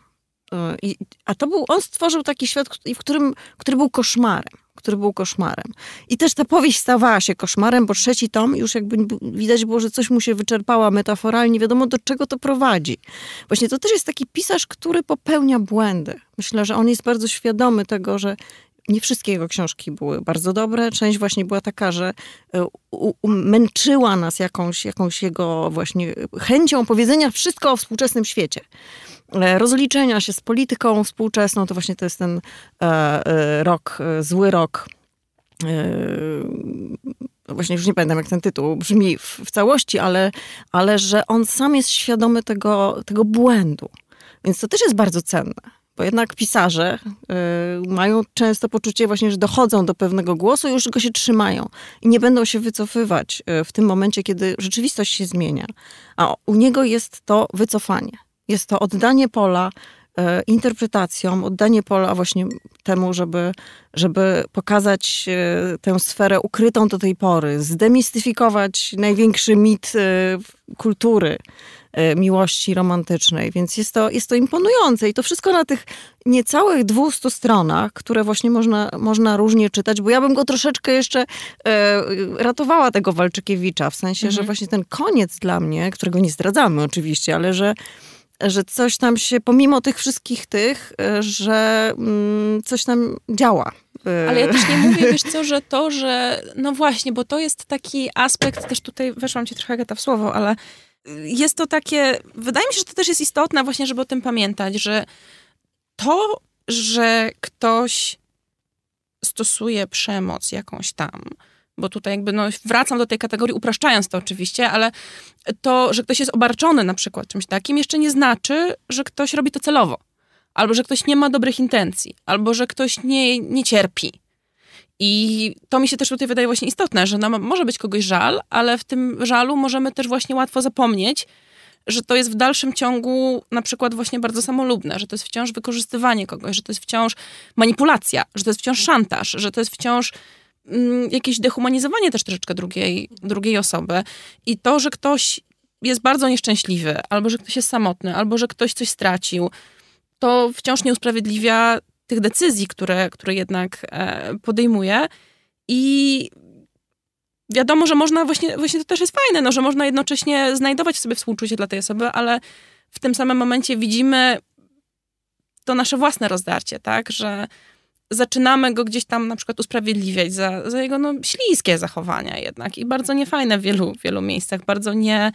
i, a to był, on stworzył taki świat, w którym, który był koszmarem który był koszmarem. I też ta powieść stawała się koszmarem, bo trzeci tom już jakby widać było, że coś mu się wyczerpała metaforalnie, wiadomo do czego to prowadzi. Właśnie to też jest taki pisarz, który popełnia błędy. Myślę, że on jest bardzo świadomy tego, że nie wszystkie jego książki były bardzo dobre. Część właśnie była taka, że e, męczyła nas jakąś, jakąś jego właśnie chęcią powiedzenia wszystko o współczesnym świecie. E, rozliczenia się z polityką współczesną, to właśnie to jest ten e, rok, zły rok no właśnie już nie pamiętam jak ten tytuł brzmi w, w całości, ale, ale że on sam jest świadomy tego, tego błędu. Więc to też jest bardzo cenne. Bo jednak pisarze y, mają często poczucie właśnie, że dochodzą do pewnego głosu i już go się trzymają. I nie będą się wycofywać w tym momencie, kiedy rzeczywistość się zmienia. A u niego jest to wycofanie. Jest to oddanie pola E, interpretacją, oddanie pola właśnie temu, żeby, żeby pokazać e, tę sferę ukrytą do tej pory, zdemistyfikować największy mit e, kultury miłości romantycznej. Więc jest to, jest to imponujące i to wszystko na tych niecałych 200 stronach, które właśnie można, można różnie czytać, bo ja bym go troszeczkę jeszcze e, ratowała tego Walczykiewicza, w sensie, mhm. że właśnie ten koniec dla mnie, którego nie zdradzamy oczywiście, ale że że coś tam się, pomimo tych wszystkich tych, e, że mm, coś tam działa. E, Ale ja też nie mówię, wiesz co, że to, że no właśnie, bo to jest taki aspekt, też tutaj weszłam ci trochę Agata w słowo, ale jest to takie, wydaje mi się, że to też jest istotne właśnie, żeby o tym pamiętać, że to, że ktoś stosuje przemoc jakąś tam, bo tutaj jakby no, wracam do tej kategorii, upraszczając to oczywiście, ale to, że ktoś jest obarczony na przykład czymś takim, jeszcze nie znaczy, że ktoś robi to celowo. Albo że ktoś nie ma dobrych intencji, albo że ktoś nie, nie cierpi. I to mi się też tutaj wydaje właśnie istotne, że nam może być kogoś żal, ale w tym żalu możemy też właśnie łatwo zapomnieć, że to jest w dalszym ciągu na przykład właśnie bardzo samolubne, że to jest wciąż wykorzystywanie kogoś, że to jest wciąż manipulacja, że to jest wciąż szantaż, że to jest wciąż jakieś dehumanizowanie też troszeczkę drugiej, drugiej osoby. I to, że ktoś jest bardzo nieszczęśliwy, albo że ktoś jest samotny, albo że ktoś coś stracił, to wciąż nie usprawiedliwia tych decyzji, które, które jednak e, podejmuje. I wiadomo, że można właśnie, właśnie to też jest fajne, no, że można jednocześnie znajdować w sobie współczucie dla tej osoby, ale w tym samym momencie widzimy to nasze własne rozdarcie, tak, że zaczynamy go gdzieś tam na przykład usprawiedliwiać za, za jego no, śliskie zachowania jednak i bardzo niefajne w wielu, wielu miejscach, bardzo nie,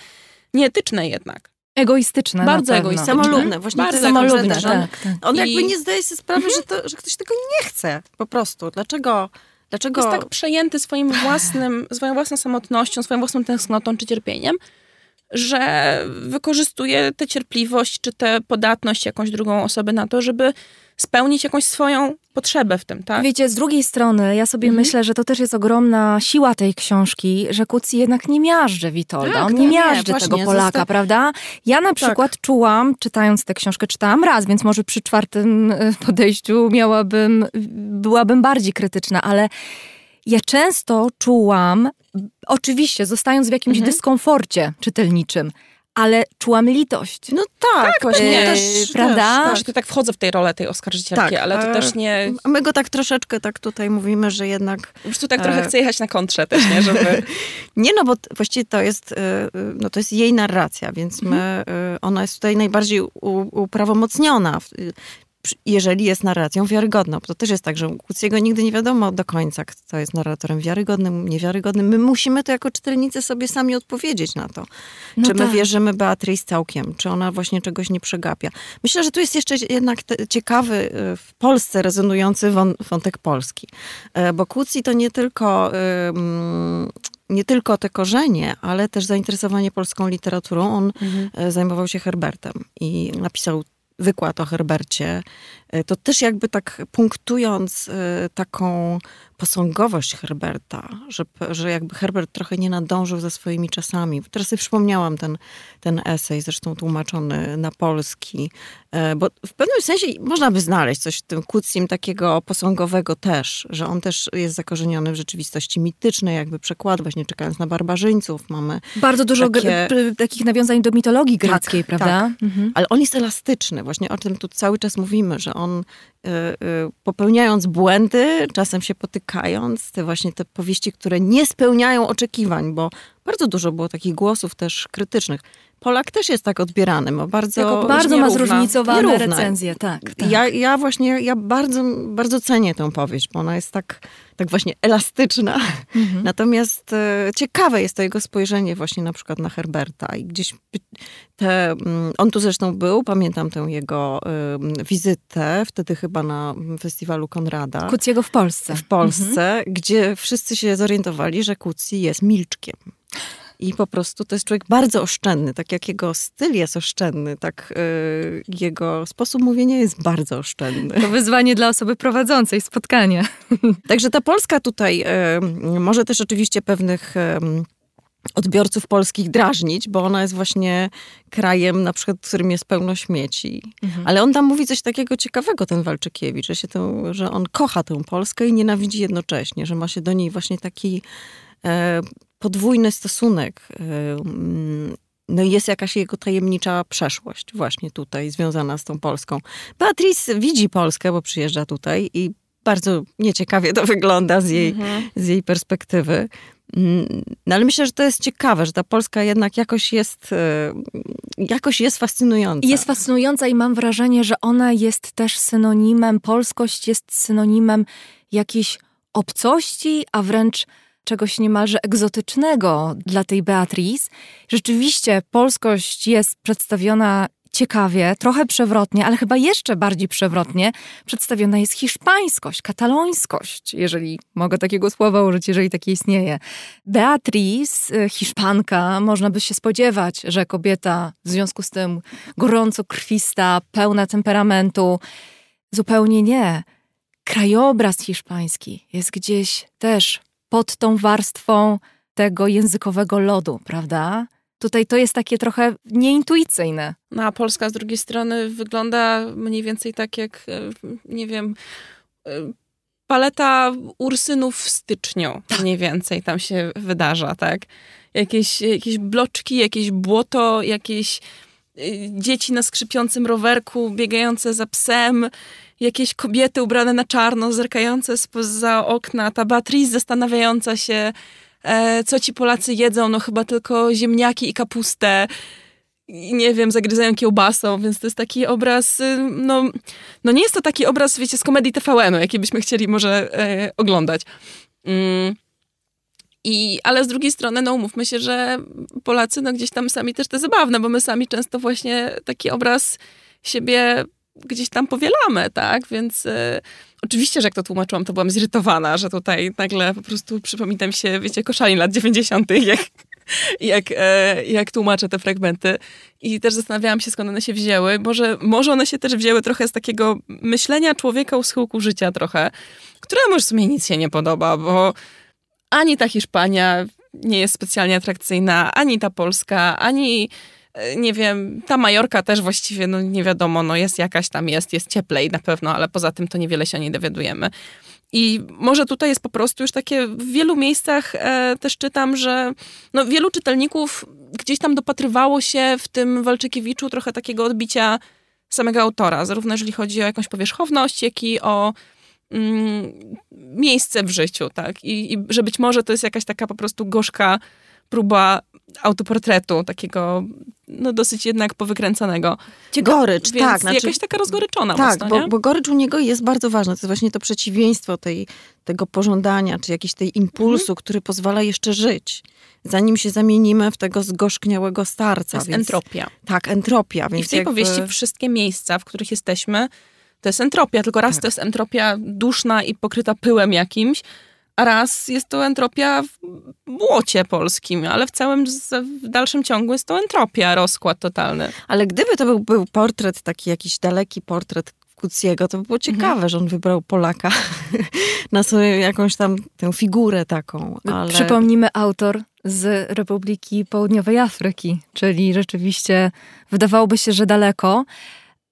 nieetyczne jednak. Egoistyczne. Bardzo egoistyczne. Samolubne. Właśnie bardzo samolubne, tak, tak. On I... jakby nie zdaje sobie sprawy, mhm. że, to, że ktoś tego nie chce. Po prostu. Dlaczego? Dlaczego? Jest tak przejęty swoim własnym, swoją własną samotnością, swoją własną tęsknotą czy cierpieniem, że wykorzystuje tę cierpliwość czy tę podatność jakąś drugą osobę na to, żeby spełnić jakąś swoją potrzebę w tym, tak? Wiecie, z drugiej strony ja sobie mhm. myślę, że to też jest ogromna siła tej książki, że Kucji jednak nie miażdży Witolda, tak, on nie miażdży nie, tego Polaka, prawda? Ja na tak. przykład czułam, czytając tę książkę, czytałam raz, więc może przy czwartym e, podejściu miałabym, byłabym bardziej krytyczna, ale ja często czułam, oczywiście zostając w jakimś mhm. dyskomforcie czytelniczym, ale czułam litość. No tak, tak właśnie. Też, prawda? Też, tak. tak wchodzę w tej rolę tej oskarżycielki, tak, ale to też nie... My go tak troszeczkę tak tutaj mówimy, że jednak... Po prostu tak trochę e... chcę jechać na kontrze też, nie? Żeby... nie, no bo właściwie to jest, e, e, no to jest jej narracja, więc my, mhm. ona jest tutaj najbardziej uprawomocniona jeżeli jest narracją wiarygodną. To też jest tak, że u Kuciego nigdy nie wiadomo do końca, kto jest narratorem wiarygodnym, niewiarygodnym. My musimy to jako czytelnicy sobie sami odpowiedzieć na to. No czy my tak. wierzymy Beatrice całkiem, czy ona właśnie czegoś nie przegapia. Myślę, że tu jest jeszcze jednak ciekawy y, w Polsce rezonujący wątek polski. E, bo Kucji to nie tylko nie tylko te korzenie, ale też zainteresowanie polską literaturą. On mhm. E, zajmował się Herbertem i napisał wykład o Herbercie, e, to też jakby tak punktując e, taką posągowość Herberta, że, że jakby Herbert trochę nie nadążył ze swoimi czasami. Teraz sobie przypomniałam ten, ten esej, zresztą tłumaczony na polski, e, bo w pewnym sensie można by znaleźć coś w tym Kucim takiego posągowego też, że on też jest zakorzeniony w rzeczywistości mitycznej, jakby przekład, właśnie czekając na barbarzyńców mamy. Bardzo dużo takie... takich nawiązań do mitologii tak, greckiej, tak, prawda? Tak. Mhm. Ale on jest elastyczny, właśnie o tym tu cały czas mówimy, że on popełniając błędy, czasem się potykając, te właśnie te powieści, które nie spełniają oczekiwań, bo bardzo dużo było takich głosów też krytycznych. Polak też jest tak odbierany, ma bardzo... Jako bardzo ma zróżnicowane recenzje, tak. tak. Ja, ja właśnie, ja bardzo, bardzo cenię tę powieść, bo ona jest tak, tak właśnie elastyczna. Mhm. Natomiast e, ciekawe jest to jego spojrzenie właśnie na przykład na Herberta i gdzieś te, mm, on tu zresztą był, pamiętam tę jego y, wizytę, wtedy chyba na festiwalu Konrada. Kuciego w Polsce. W Polsce, mhm. gdzie wszyscy się zorientowali, że Kucji jest milczkiem. I po prostu to jest człowiek bardzo oszczędny. Tak jak jego styl jest oszczędny, tak yy, jego sposób mówienia jest bardzo oszczędny. To wyzwanie dla osoby prowadzącej spotkanie. Także ta Polska tutaj yy, może też oczywiście pewnych... Yy, odbiorców polskich drażnić, bo ona jest właśnie krajem, na przykład, którym jest pełno śmieci. Mhm. Ale on tam mówi coś takiego ciekawego, ten Walczykiewicz, że, się tę, że on kocha tę Polskę i nienawidzi jednocześnie, że ma się do niej właśnie taki e, podwójny stosunek. No i jest jakaś jego tajemnicza przeszłość właśnie tutaj związana z tą Polską. Beatrice widzi Polskę, bo przyjeżdża tutaj i bardzo nieciekawie to wygląda z jej, mhm. z jej perspektywy. No ale myślę, że to jest ciekawe, że ta Polska jednak jakoś jest, e, jakoś jest fascynująca. Jest fascynująca i mam wrażenie, że ona jest też synonimem, polskość jest synonimem jakiejś obcości, a wręcz czegoś niemalże egzotycznego dla tej Beatrice. Rzeczywiście polskość jest przedstawiona ciekawie, trochę przewrotnie, ale chyba jeszcze bardziej przewrotnie przedstawiona jest hiszpańskość, katalońskość, jeżeli mogę takiego słowa użyć, jeżeli takie istnieje. Beatrice, y, hiszpanka, można by się spodziewać, że kobieta w związku z tym gorąco krwista, pełna temperamentu. Zupełnie nie. Krajobraz hiszpański jest gdzieś też pod tą warstwą tego językowego lodu, prawda? Tutaj to jest takie trochę nieintuicyjne. No a Polska z drugiej strony wygląda mniej więcej tak jak, e, nie wiem, e, paleta ursynów w styczniu tak. mniej więcej tam się wydarza, tak? Jakieś, jakieś bloczki, jakieś błoto, jakieś e, dzieci na skrzypiącym rowerku biegające za psem, jakieś kobiety ubrane na czarno, zerkające spoza okna, ta Beatrice zastanawiająca się, e, co ci Polacy jedzą, no chyba tylko ziemniaki i kapustę. I nie wiem, zagryzają kiełbasą, więc to jest taki obraz, y, no, no nie jest to taki obraz, wiecie, z komedii TVN-u, jaki byśmy chcieli może e, oglądać. Mm. I, ale z drugiej strony, no umówmy się, że Polacy no gdzieś tam sami też te zabawne, bo my sami często właśnie taki obraz siebie gdzieś tam powielamy, tak? Więc e, oczywiście, że jak to tłumaczyłam, to byłam zirytowana, że tutaj nagle po prostu przypominam się, wiecie, koszali lat 90., jak, jak, e, jak tłumaczę te fragmenty. I też zastanawiałam się, skąd one się wzięły. Może, może one się też wzięły trochę z takiego myślenia człowieka u schyłku życia trochę, któremu w sumie nic się nie podoba, bo ani ta Hiszpania nie jest specjalnie atrakcyjna, ani ta Polska, ani nie wiem, ta Majorka też właściwie, no nie wiadomo, no jest jakaś tam, jest, jest cieplej na pewno, ale poza tym to niewiele się o niej dowiadujemy. I może tutaj jest po prostu już takie, w wielu miejscach e, też czytam, że no, wielu czytelników gdzieś tam dopatrywało się w tym Walczykiewiczu trochę takiego odbicia samego autora, zarówno jeżeli chodzi o jakąś powierzchowność, jak i o mm, miejsce w życiu, tak? I, I że być może to jest jakaś taka po prostu gorzka próba autoportretu, takiego no dosyć jednak powykręcanego. Gorycz, Więc tak. Znaczy, jakaś taka rozgoryczona Tak, mocno, bo, bo, gorycz u niego jest bardzo ważna. To jest właśnie to przeciwieństwo tej, tego pożądania, czy jakiś tej impulsu, mhm. który pozwala jeszcze żyć. Zanim się zamienimy w tego zgorzkniałego starca. To jest więc, entropia. Tak, entropia. Więc I w tej jakby... powieści wszystkie miejsca, w których jesteśmy, to jest entropia, tylko raz tak. to jest entropia duszna i pokryta pyłem jakimś, a raz jest to entropia w błocie polskim, ale w całym w dalszym ciągu jest to entropia, rozkład totalny. Ale gdyby to był, był portret, taki jakiś daleki portret Kuciego, to by było ciekawe, mhm. że on wybrał Polaka na sobie jakąś tam tę figurę taką. Ale... Przypomnijmy autor z Republiki Południowej Afryki, czyli rzeczywiście wydawałoby się, że daleko,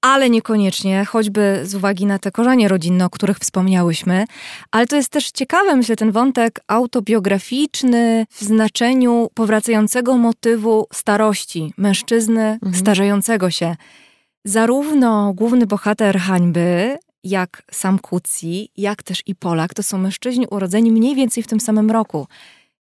ale niekoniecznie, choćby z uwagi na te korzenie rodzinne, o których wspomniałyśmy. Ale to jest też ciekawe, myślę, ten wątek autobiograficzny w znaczeniu powracającego motywu starości mężczyzny mhm. starzejącego się. Zarówno główny bohater hańby, jak sam Kucji, jak też i Polak, to są mężczyźni urodzeni mniej więcej w tym samym roku.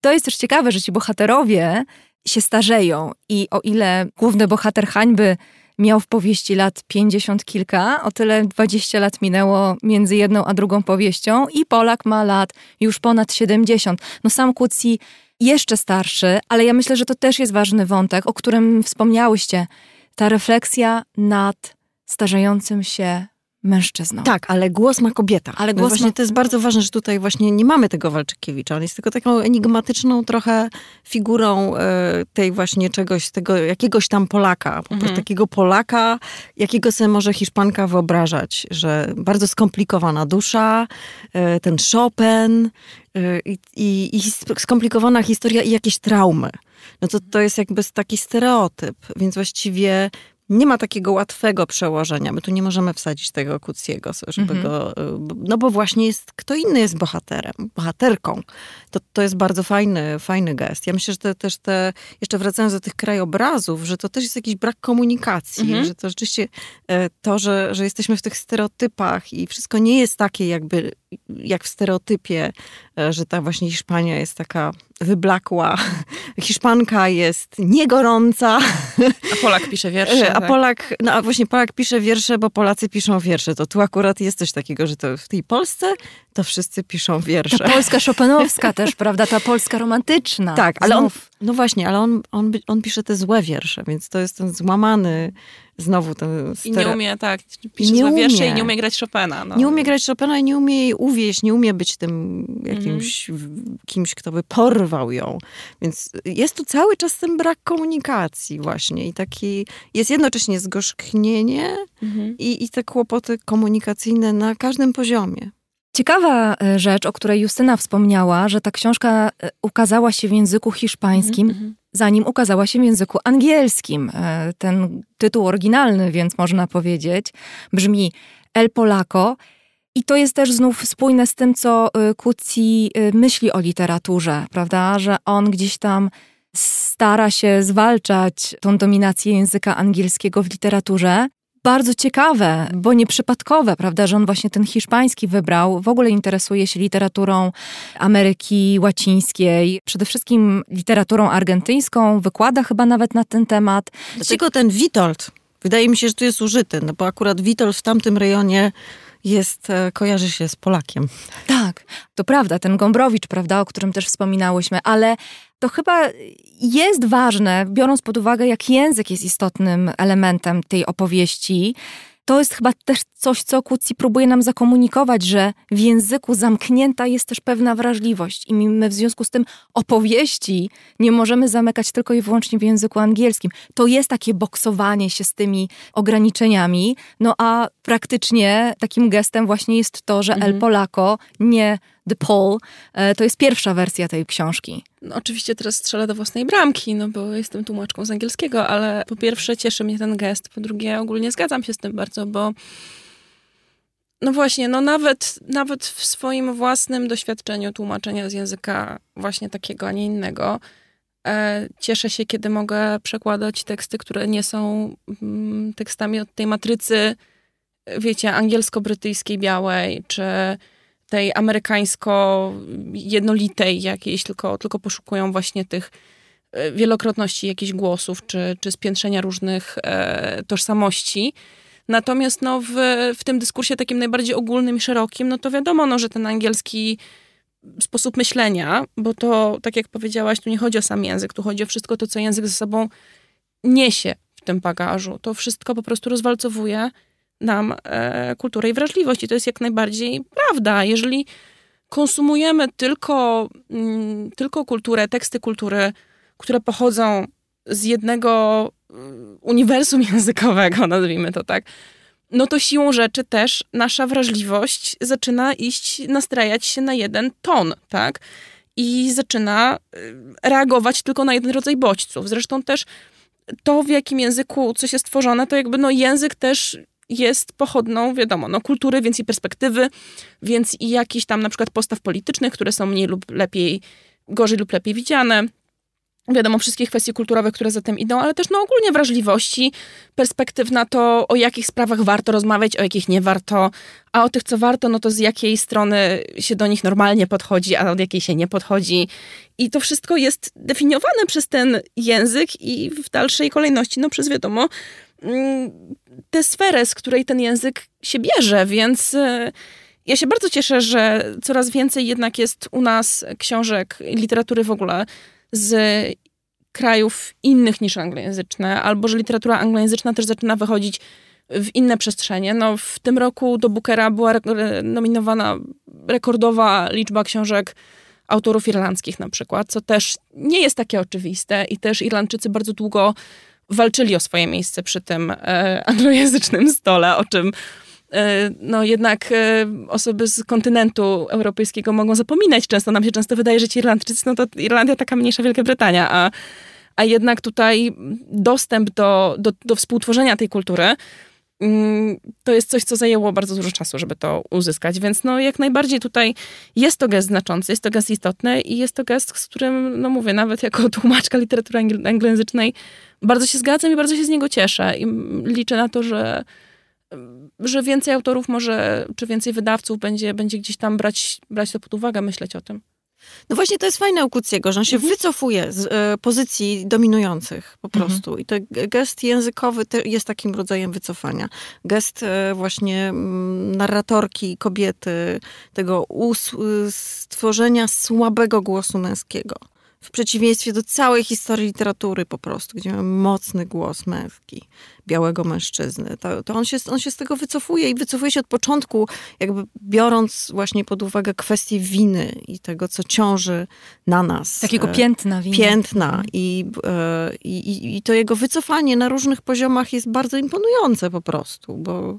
to jest też ciekawe, że ci bohaterowie się starzeją i o ile główny bohater hańby miał w powieści lat 50 kilka, o tyle 20 lat minęło między jedną a drugą powieścią i Polak ma lat już ponad 70. No sam Kłóci jeszcze starszy, ale ja myślę, że to też jest ważny wątek, o którym wspomniałyście. Ta refleksja nad starzejącym się mężczyzną. Tak, ale głos ma kobieta. Ale no głos no właśnie ma... to jest bardzo ważne, że tutaj właśnie nie mamy tego Walczykiewicza. On jest tylko taką enigmatyczną trochę figurą e, tej właśnie czegoś, tego jakiegoś tam Polaka. Po prostu mhm. takiego Polaka, jakiego sobie może Hiszpanka wyobrażać, że bardzo skomplikowana dusza, e, ten Chopin i, i, i skomplikowana historia i jakieś traumy. No to to jest jakby taki stereotyp, więc właściwie nie ma takiego łatwego przełożenia. My tu nie możemy wsadzić tego Kuciego, żeby -hmm. go... No bo właśnie jest, kto inny jest bohaterem, bohaterką. To, to jest bardzo fajny, fajny gest. Ja myślę, że te, też te, jeszcze wracając do tych krajobrazów, że to też jest jakiś brak komunikacji, -hmm. że to rzeczywiście e, to, że, że jesteśmy w tych stereotypach i wszystko nie jest takie jakby jak w stereotypie, e, że ta właśnie Hiszpania jest taka wyblakła, Hiszpanka jest niegorąca. A Polak pisze wiersze. A tak. Polak, no a właśnie Polak pisze wiersze, bo Polacy piszą wiersze. To tu akurat jest coś takiego, że to w tej Polsce to wszyscy piszą wiersze. Ta Polska Chopinowska też, prawda? Ta Polska romantyczna. Tak, ale on, no właśnie, ale on, on, on pisze te złe wiersze, więc to jest ten złamany znowu ten... Ster... I nie umie, tak, pisze nie złe umie. wiersze i nie umie grać Chopina. No. Nie umie grać Chopina i nie umie jej uwieść, nie umie być tym jakimś mm. kimś, kto by porwał ją. Więc jest tu cały czas ten brak komunikacji właśnie i taki, jest jednocześnie zgorzknienie mm. i, i te kłopoty komunikacyjne na każdym poziomie. Ciekawa e, rzecz, o której Justyna wspomniała, że ta książka e, ukazała się w języku hiszpańskim, mm -hmm. zanim ukazała się w języku angielskim. E, ten tytuł oryginalny, więc można powiedzieć, brzmi El Polaco. I to jest też znów spójne z tym, co Kucji myśli o literaturze, prawda? Że on gdzieś tam stara się zwalczać tą dominację języka angielskiego w literaturze bardzo ciekawe, bo nieprzypadkowe, prawda, że on właśnie ten hiszpański wybrał. W ogóle interesuje się literaturą Ameryki Łacińskiej, przede wszystkim literaturą argentyńską, wykłada chyba nawet na ten temat. Dlaczego ten Witold? Wydaje mi się, że tu jest użyty, no bo akurat Witold w tamtym rejonie jest, e, kojarzy się z Polakiem. Tak, to prawda, ten Gombrowicz, prawda, o którym też wspominałyśmy, ale to chyba jest ważne, biorąc pod uwagę, jak język jest istotnym elementem tej opowieści. To jest chyba też coś, co Kucji próbuje nam zakomunikować, że w języku zamknięta jest też pewna wrażliwość i my w związku z tym opowieści nie możemy zamykać tylko i wyłącznie w języku angielskim. To jest takie boksowanie się z tymi ograniczeniami, no a praktycznie takim gestem właśnie jest to, że mhm. El Polaco nie The Paul, e, to jest pierwsza wersja tej książki. No, oczywiście teraz strzelę do własnej bramki, no bo jestem tłumaczką z angielskiego, ale po pierwsze cieszy mnie ten gest, po drugie ogólnie zgadzam się z tym bardzo, bo no właśnie, no nawet, nawet w swoim własnym doświadczeniu tłumaczenia z języka właśnie takiego, a nie innego, e, cieszę się, kiedy mogę przekładać teksty, które nie są mm, tekstami od tej matrycy, wiecie, angielsko-brytyjskiej białej, czy tej amerykańsko-jednolitej jakiejś, tylko, tylko poszukują właśnie tych e, wielokrotności jakichś głosów, czy, czy spiętrzenia różnych e, tożsamości. Natomiast no, w, w tym dyskursie takim najbardziej ogólnym i szerokim, no to wiadomo, no, że ten angielski sposób myślenia, bo to, tak jak powiedziałaś, tu nie chodzi o sam język, tu chodzi o wszystko to, co język ze sobą niesie w tym bagażu. To wszystko po prostu rozwalcowuje nam e, kulturę i wrażliwość. I to jest jak najbardziej prawda. Jeżeli konsumujemy tylko, mm, tylko kulturę, teksty kultury, które pochodzą z jednego mm, uniwersum językowego, nazwijmy to tak, no to siłą rzeczy też nasza wrażliwość zaczyna iść, nastrajać się na jeden ton, tak? I zaczyna y, reagować tylko na jeden rodzaj bodźców. Zresztą też to, w jakim języku coś jest tworzone, to jakby no język też jest pochodną, wiadomo, no, kultury, więc i perspektywy, więc i jakichś tam na przykład postaw politycznych, które są mniej lub lepiej, gorzej lub lepiej widziane. wiadomo, wszystkich kwestii kulturowych, które za tym idą, ale też no ogólnie wrażliwości, perspektyw na to, o jakich sprawach warto rozmawiać, o jakich nie warto, a o tych, co warto, no to z jakiej strony się do nich normalnie podchodzi, a od jakiej się nie podchodzi. I to wszystko jest definiowane przez ten język i w dalszej kolejności, no przez wiadomo, tę sferę, z której ten język się bierze, więc e, ja się bardzo cieszę, że coraz więcej jednak jest u nas książek, literatury w ogóle z krajów innych niż anglojęzyczne, albo że literatura anglojęzyczna też zaczyna wychodzić w inne przestrzenie. No, w tym roku do Bookera była nominowana rekordowa liczba książek autorów irlandzkich na przykład, co też nie jest takie oczywiste i też Irlandczycy bardzo długo walczyli o swoje miejsce przy tym e, anglojęzycznym stole, o czym e, no jednak e, osoby z kontynentu europejskiego mogą zapominać często. Nam się często wydaje, że ci Irlandczycy, no to Irlandia taka mniejsza Wielka Brytania, a, a jednak tutaj dostęp do, do, do współtworzenia tej kultury to jest coś, co zajęło bardzo dużo czasu, żeby to uzyskać, więc no jak najbardziej tutaj jest to gest znaczący, jest to gest istotny i jest to gest, z którym, no mówię, nawet jako tłumaczka literatury anglojęzycznej bardzo się zgadzam i bardzo się z niego cieszę i liczę na to, że że więcej autorów może, czy więcej wydawców będzie, będzie gdzieś tam brać, brać to pod uwagę, myśleć o tym. No właśnie to jest fajne u Kuciego, że on się mhm. wycofuje z e, pozycji dominujących po mhm. prostu. Mhm. I to gest językowy jest takim rodzajem wycofania. Gest e, właśnie mm, narratorki, kobiety, tego stworzenia słabego głosu męskiego w przeciwieństwie do całej historii literatury po prostu, gdzie mamy mocny głos męski, białego mężczyzny, to, to on, się, on się z tego wycofuje i wycofuje się od początku, jakby biorąc właśnie pod uwagę kwestię winy i tego, co ciąży na nas. Takiego e, piętna winy. Piętna mhm. i, e, i, i to jego wycofanie na różnych poziomach jest bardzo imponujące po prostu, bo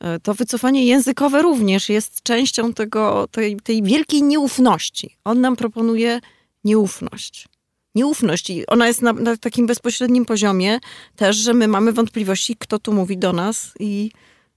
e, to wycofanie językowe również jest częścią tego, tej, tej wielkiej nieufności. On nam proponuje nieufność. Nieufność i ona jest na, na, takim bezpośrednim poziomie też, że my mamy wątpliwości, kto tu mówi do nas i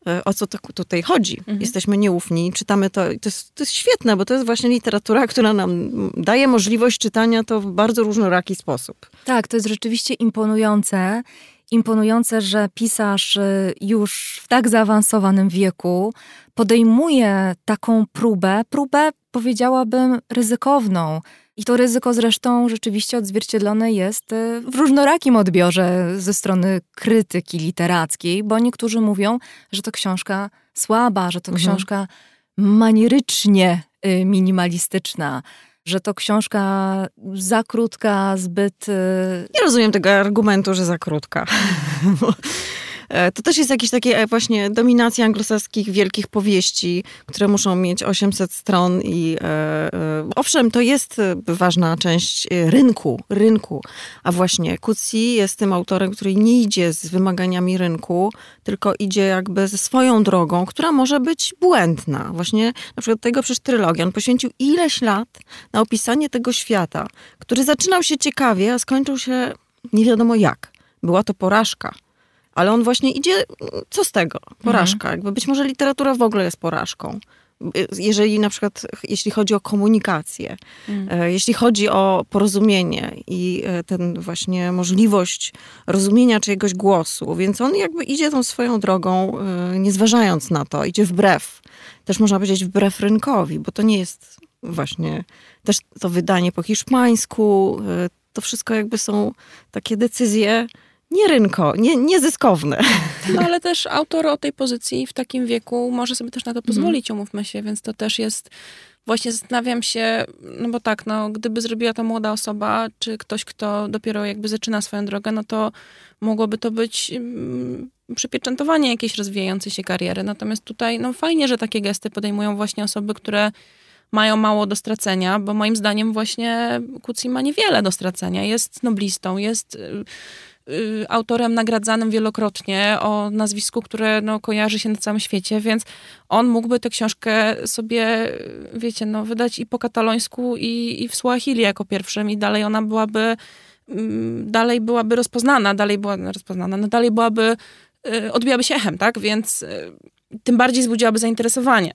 e, o co to tutaj chodzi. Mhm. Jesteśmy nieufni, czytamy to. To jest, to jest świetne, bo to jest właśnie literatura, która nam daje możliwość czytania to w bardzo różnoraki sposób. Tak, to jest rzeczywiście imponujące. Imponujące, że pisarz e, już w tak zaawansowanym wieku podejmuje taką próbę, próbę powiedziałabym ryzykowną, i to ryzyko zresztą rzeczywiście odzwierciedlone jest e, w różnorakim odbiorze ze strony krytyki literackiej, bo niektórzy mówią, że to książka słaba, że to mhm. książka manierycznie y, minimalistyczna, że to książka za krótka, zbyt. Y, Nie rozumiem tego argumentu, że za krótka. E, to też jest jakiś taki e, właśnie dominacja anglosaskich wielkich powieści, które muszą mieć 800 stron i e, owszem, to jest ważna część rynku, rynku, a właśnie Kucji jest tym autorem, który nie idzie z wymaganiami rynku, tylko idzie jakby ze swoją drogą, która może być błędna. Właśnie na przykład tego przez trylogię. On poświęcił ileś lat na opisanie tego świata, który zaczynał się ciekawie, a skończył się nie wiadomo jak. Była to porażka. Ale on właśnie idzie, co z tego? Porażka. Mhm. Jakby być może literatura w ogóle jest porażką. Jeżeli na przykład, jeśli chodzi o komunikację, mhm. Jeśli chodzi o porozumienie i e, ten właśnie możliwość rozumienia czyjegoś głosu, więc on jakby idzie tą swoją drogą, e, nie zważając na to, idzie wbrew. Też można powiedzieć wbrew rynkowi, bo to nie jest właśnie też to wydanie po hiszpańsku, to wszystko jakby są takie decyzje, nie rynko, nie, niezyskowne. No ale też autor o tej pozycji w takim wieku może sobie też na to mhm. pozwolić, umówmy się, więc to też jest właśnie zastanawiam się, no bo tak, no gdyby zrobiła to młoda osoba, czy ktoś, kto dopiero jakby zaczyna swoją drogę, no to mogłoby to być mm, przypieczętowanie jakiejś rozwijającej się kariery. Natomiast tutaj, no fajnie, że takie gesty podejmują właśnie osoby, które mają mało do stracenia, bo moim zdaniem właśnie Kucji ma niewiele do stracenia. Jest noblistą, jest Y, autorem nagradzanym wielokrotnie, o nazwisku, które no, kojarzy się na całym świecie, więc on mógłby tę książkę sobie, wiecie, no, wydać i po katalońsku, i, i w Swahili jako pierwszym, i dalej ona byłaby, mm, dalej byłaby rozpoznana, dalej była rozpoznana, no dalej byłaby, y, odbiłaby się echem, tak? Więc y, tym bardziej wzbudziłaby zainteresowanie.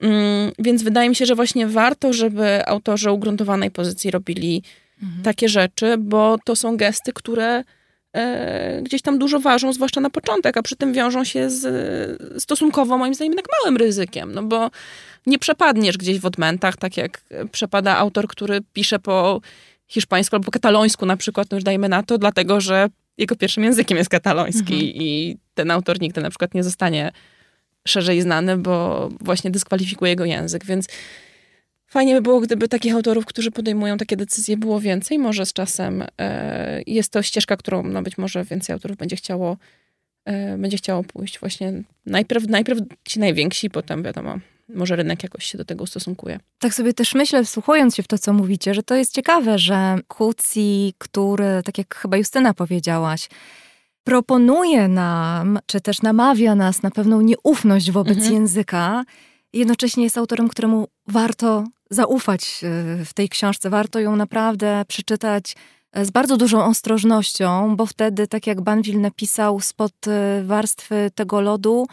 Mm, więc wydaje mi się, że właśnie warto, żeby autorzy ugruntowanej pozycji robili mhm. takie rzeczy, bo to są gesty, które gdzieś tam dużo ważą, zwłaszcza na początek, a przy tym wiążą się z stosunkowo, moim zdaniem, jednak małym ryzykiem, no bo nie przepadniesz gdzieś w odmętach, tak jak przepada autor, który pisze po hiszpańsku albo katalońsku na przykład, no już dajmy na to, dlatego, że jego pierwszym językiem jest kataloński mhm. i ten autor nigdy na przykład nie zostanie szerzej znany, bo właśnie dyskwalifikuje jego język, więc fajnie by było, gdyby takich autorów, którzy podejmują takie decyzje było więcej. Może z czasem e, jest to ścieżka, którą no być może więcej autorów będzie chciało e, będzie chciało pójść właśnie najpierw, najpierw ci najwięksi, potem wiadomo, może rynek jakoś się do tego ustosunkuje. Tak sobie też myślę, wsłuchując się w to, co mówicie, że to jest ciekawe, że Kucji, który, tak jak chyba Justyna powiedziałaś, proponuje nam, czy też namawia nas na pewną nieufność wobec mhm. języka, jednocześnie jest autorem, któremu warto zaufać e, w tej książce, warto ją naprawdę przeczytać e, z bardzo dużą ostrożnością, bo wtedy, tak jak Banville napisał, spod e, warstwy tego lodu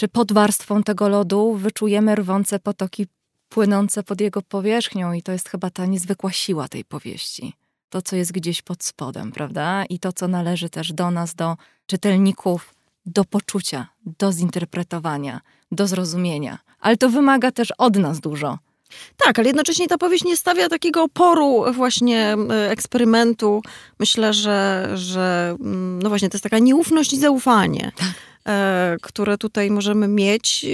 czy pod warstwą tego lodu wyczujemy rwące potoki płynące pod jego powierzchnią, i to jest chyba ta niezwykła siła tej powieści. To, co jest gdzieś pod spodem, prawda? I to, co należy też do nas, do czytelników, do poczucia, do zinterpretowania, do zrozumienia. Ale to wymaga też od nas dużo. Tak, ale jednocześnie ta powieść nie stawia takiego oporu właśnie eksperymentu. Myślę, że, że no właśnie to jest taka nieufność i zaufanie. Tak. E, które tutaj możemy mieć.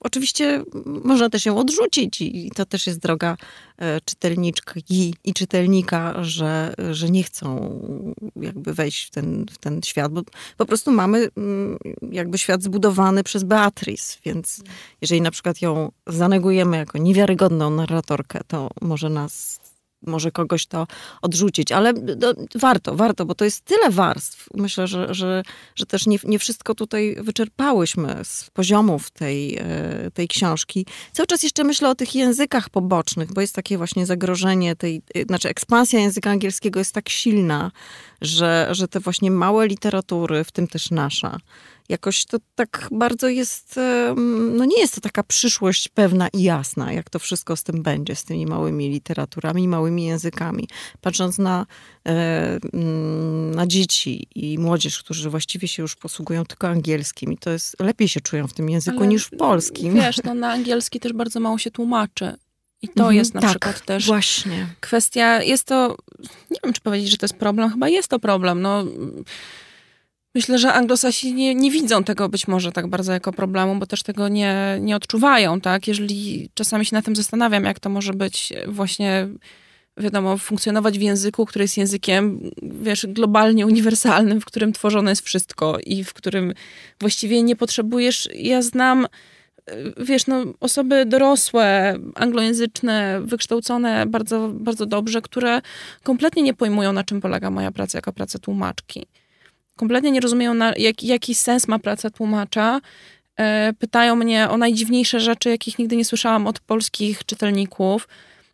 Oczywiście można też ją odrzucić i to też jest droga e, czytelniczki i czytelnika, że, że nie chcą jakby wejść w ten, w ten świat, bo po prostu mamy mm, jakby świat zbudowany przez Beatrice, więc jeżeli na przykład ją zanegujemy jako niewiarygodną narratorkę, to może nas może kogoś to odrzucić, ale do, warto, warto, bo to jest tyle warstw. Myślę, że, że, że też nie, nie wszystko tutaj wyczerpałyśmy z poziomów tej, e, tej książki. Cały czas jeszcze myślę o tych językach pobocznych, bo jest takie właśnie zagrożenie tej, e, znaczy ekspansja języka angielskiego jest tak silna, że, że te właśnie małe literatury, w tym też nasza, jakoś to tak bardzo jest, no nie jest to taka przyszłość pewna i jasna, jak to wszystko z tym będzie, z tymi małymi literaturami, małymi językami. Patrząc na, e, mm, na dzieci i młodzież, którzy właściwie się już posługują tylko angielskim i to jest, lepiej się czują w tym języku Ale, niż w polskim. Wiesz, no na angielski też bardzo mało się tłumaczy. I to mhm, jest na tak, przykład też właśnie. kwestia, jest to, nie wiem czy powiedzieć, że to jest problem, chyba jest to problem. No, Myślę, że anglosasi nie, nie widzą tego być może tak bardzo jako problemu, bo też tego nie, nie odczuwają, tak? Jeżeli czasami się na tym zastanawiam, jak to może być właśnie, wiadomo, funkcjonować w języku, który jest językiem, wiesz, globalnie uniwersalnym, w którym tworzone jest wszystko i w którym właściwie nie potrzebujesz, ja znam wiesz, no, osoby dorosłe, anglojęzyczne, wykształcone bardzo, bardzo dobrze, które kompletnie nie pojmują, na czym polega moja praca jako praca tłumaczki kompletnie nie rozumieją, na, jak, jaki sens ma praca tłumacza. E, pytają mnie o najdziwniejsze rzeczy, jakich nigdy nie słyszałam od polskich czytelników.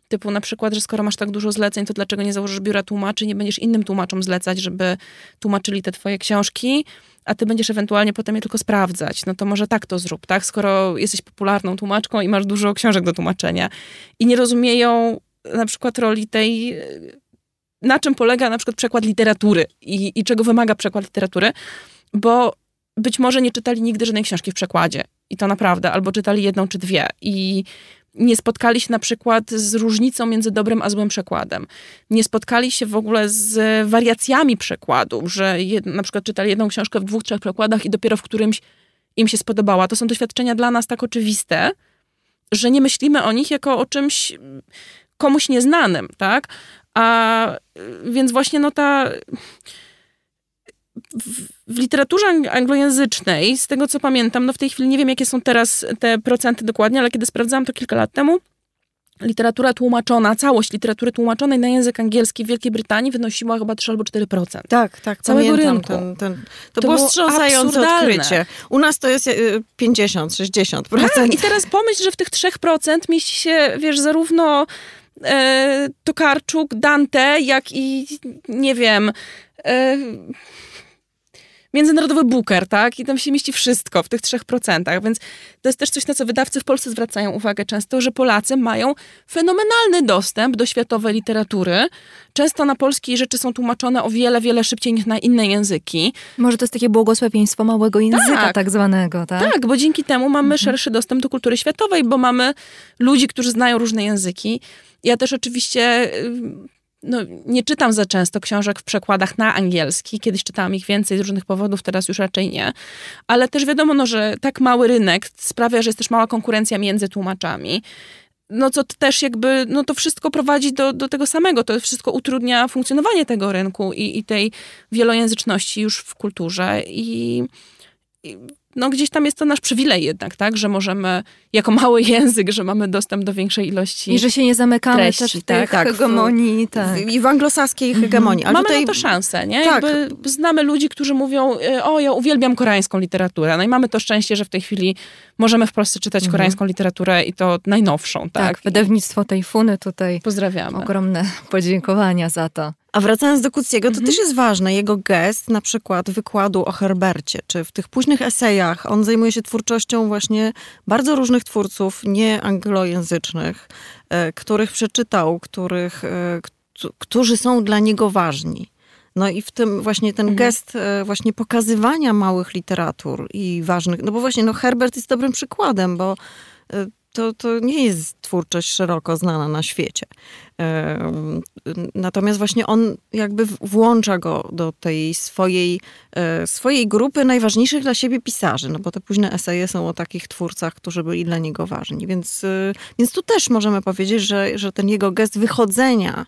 Typu na przykład, że skoro masz tak dużo zleceń, to dlaczego nie założysz biura tłumaczy, nie będziesz innym tłumaczom zlecać, żeby tłumaczyli te twoje książki, a ty będziesz ewentualnie potem je tylko sprawdzać. No to może tak to zrób, tak? Skoro jesteś popularną tłumaczką i masz dużo książek do tłumaczenia i nie rozumieją na przykład roli tej na czym polega na przykład przekład literatury i, i czego wymaga przekład literatury, bo być może nie czytali nigdy żadnej książki w przekładzie. I to naprawdę, albo czytali jedną czy dwie. I nie spotkali się na przykład z różnicą między dobrym a złym przekładem. Nie spotkali się w ogóle z wariacjami przekładu, że jed, na przykład czytali jedną książkę w dwóch, trzech przekładach i dopiero w którymś im się spodobała. To są doświadczenia dla nas tak oczywiste, że nie myślimy o nich jako o czymś komuś nieznanym, tak? A więc właśnie no ta w, literaturze anglojęzycznej, z tego co pamiętam, no w tej chwili nie wiem, jakie są teraz te procenty dokładnie, ale kiedy sprawdzałam to kilka lat temu, literatura tłumaczona, całość literatury tłumaczonej na język angielski w Wielkiej Brytanii wynosiła chyba 3 albo 4%. Tak, tak, całego rynku. Ten, ten, to, to było wstrząsające odkrycie. U nas to jest 50, y, 60%. Tak, I teraz pomyśl, że w tych 3% mieści się, wiesz, zarówno e, Tokarczuk, Dante, jak i nie wiem. E, międzynarodowy booker, tak? I tam się mieści wszystko w tych trzech procentach, więc to jest też coś, na co wydawcy w Polsce zwracają uwagę często, że Polacy mają fenomenalny dostęp do światowej literatury. Często na polskie rzeczy są tłumaczone o wiele, wiele szybciej niż na inne języki. Może to jest takie błogosławieństwo małego języka tak, tak zwanego, tak? Tak, bo dzięki temu mamy mhm. szerszy dostęp do kultury światowej, bo mamy ludzi, którzy znają różne języki. Ja też oczywiście no, nie czytam za często książek w przekładach na angielski. Kiedyś czytałam ich więcej z różnych powodów, teraz już raczej nie. Ale też wiadomo, no, że tak mały rynek sprawia, że jest też mała konkurencja między tłumaczami. No co też jakby, no to wszystko prowadzi do, do tego samego. To wszystko utrudnia funkcjonowanie tego rynku i, i tej wielojęzyczności już w kulturze. I, i no gdzieś tam jest to nasz przywilej jednak, tak, że możemy, jako mały język, że mamy dostęp do większej ilości I że się nie zamykamy treści, też w tak, tak, hegemonii. Tak. I w anglosaskiej mhm. hegemonii. Ale mamy tutaj... na to szansę, nie? Tak. Jakby znamy ludzi, którzy mówią, e, o ja uwielbiam koreańską literaturę. No i mamy to szczęście, że w tej chwili możemy w Polsce czytać mhm. koreańską literaturę i to najnowszą, tak? Tak, wydawnictwo Tajfuny tutaj. Pozdrawiamy. Ogromne podziękowania za to. A wracając do Kuciego, to mhm. też jest ważne, jego gest, na przykład wykładu o Herbercie, czy w tych późnych esejach, on zajmuje się twórczością właśnie bardzo różnych twórców, nie anglojęzycznych, e, których przeczytał, których, e, którzy są dla niego ważni. No i w tym właśnie ten mhm. gest e, właśnie pokazywania małych literatur i ważnych, no bo właśnie no Herbert jest dobrym przykładem, bo to, to nie jest twórczość szeroko znana na świecie. Natomiast właśnie on jakby włącza go do tej swojej, e, swojej grupy najważniejszych dla siebie pisarzy, no bo te późne eseje są o takich twórcach, którzy byli dla niego ważni. Więc, e, więc tu też możemy powiedzieć, że, że ten jego gest wychodzenia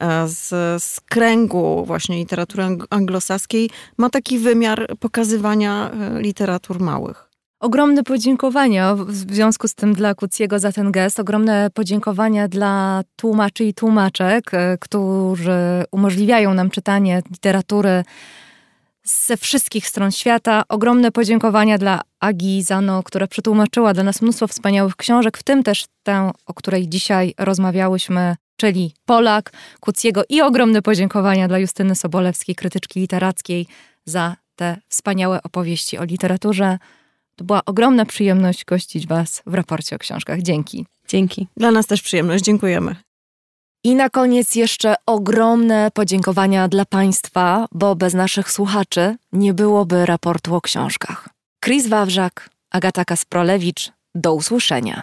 e, z, z kręgu właśnie literatury anglosaskiej ma taki wymiar pokazywania literatur małych. Ogromne podziękowania w związku z tym dla Kuciego za ten gest. Ogromne podziękowania dla tłumaczy i tłumaczek, e, którzy umożliwiają nam czytanie literatury ze wszystkich stron świata. Ogromne podziękowania dla Agi Zano, która przetłumaczyła dla nas mnóstwo wspaniałych książek, w tym też tę, o której dzisiaj rozmawiałyśmy, czyli Polak, Kuciego i ogromne podziękowania dla Justyny Sobolewskiej, krytyczki literackiej, za te wspaniałe opowieści o literaturze. To była ogromna przyjemność gościć Was w raporcie o książkach. Dzięki. Dzięki. Dla nas też przyjemność. Dziękujemy. I na koniec jeszcze ogromne podziękowania dla Państwa, bo bez naszych słuchaczy nie byłoby raportu o książkach. Chris Wawrzak, Agata Kasprolewicz, do usłyszenia.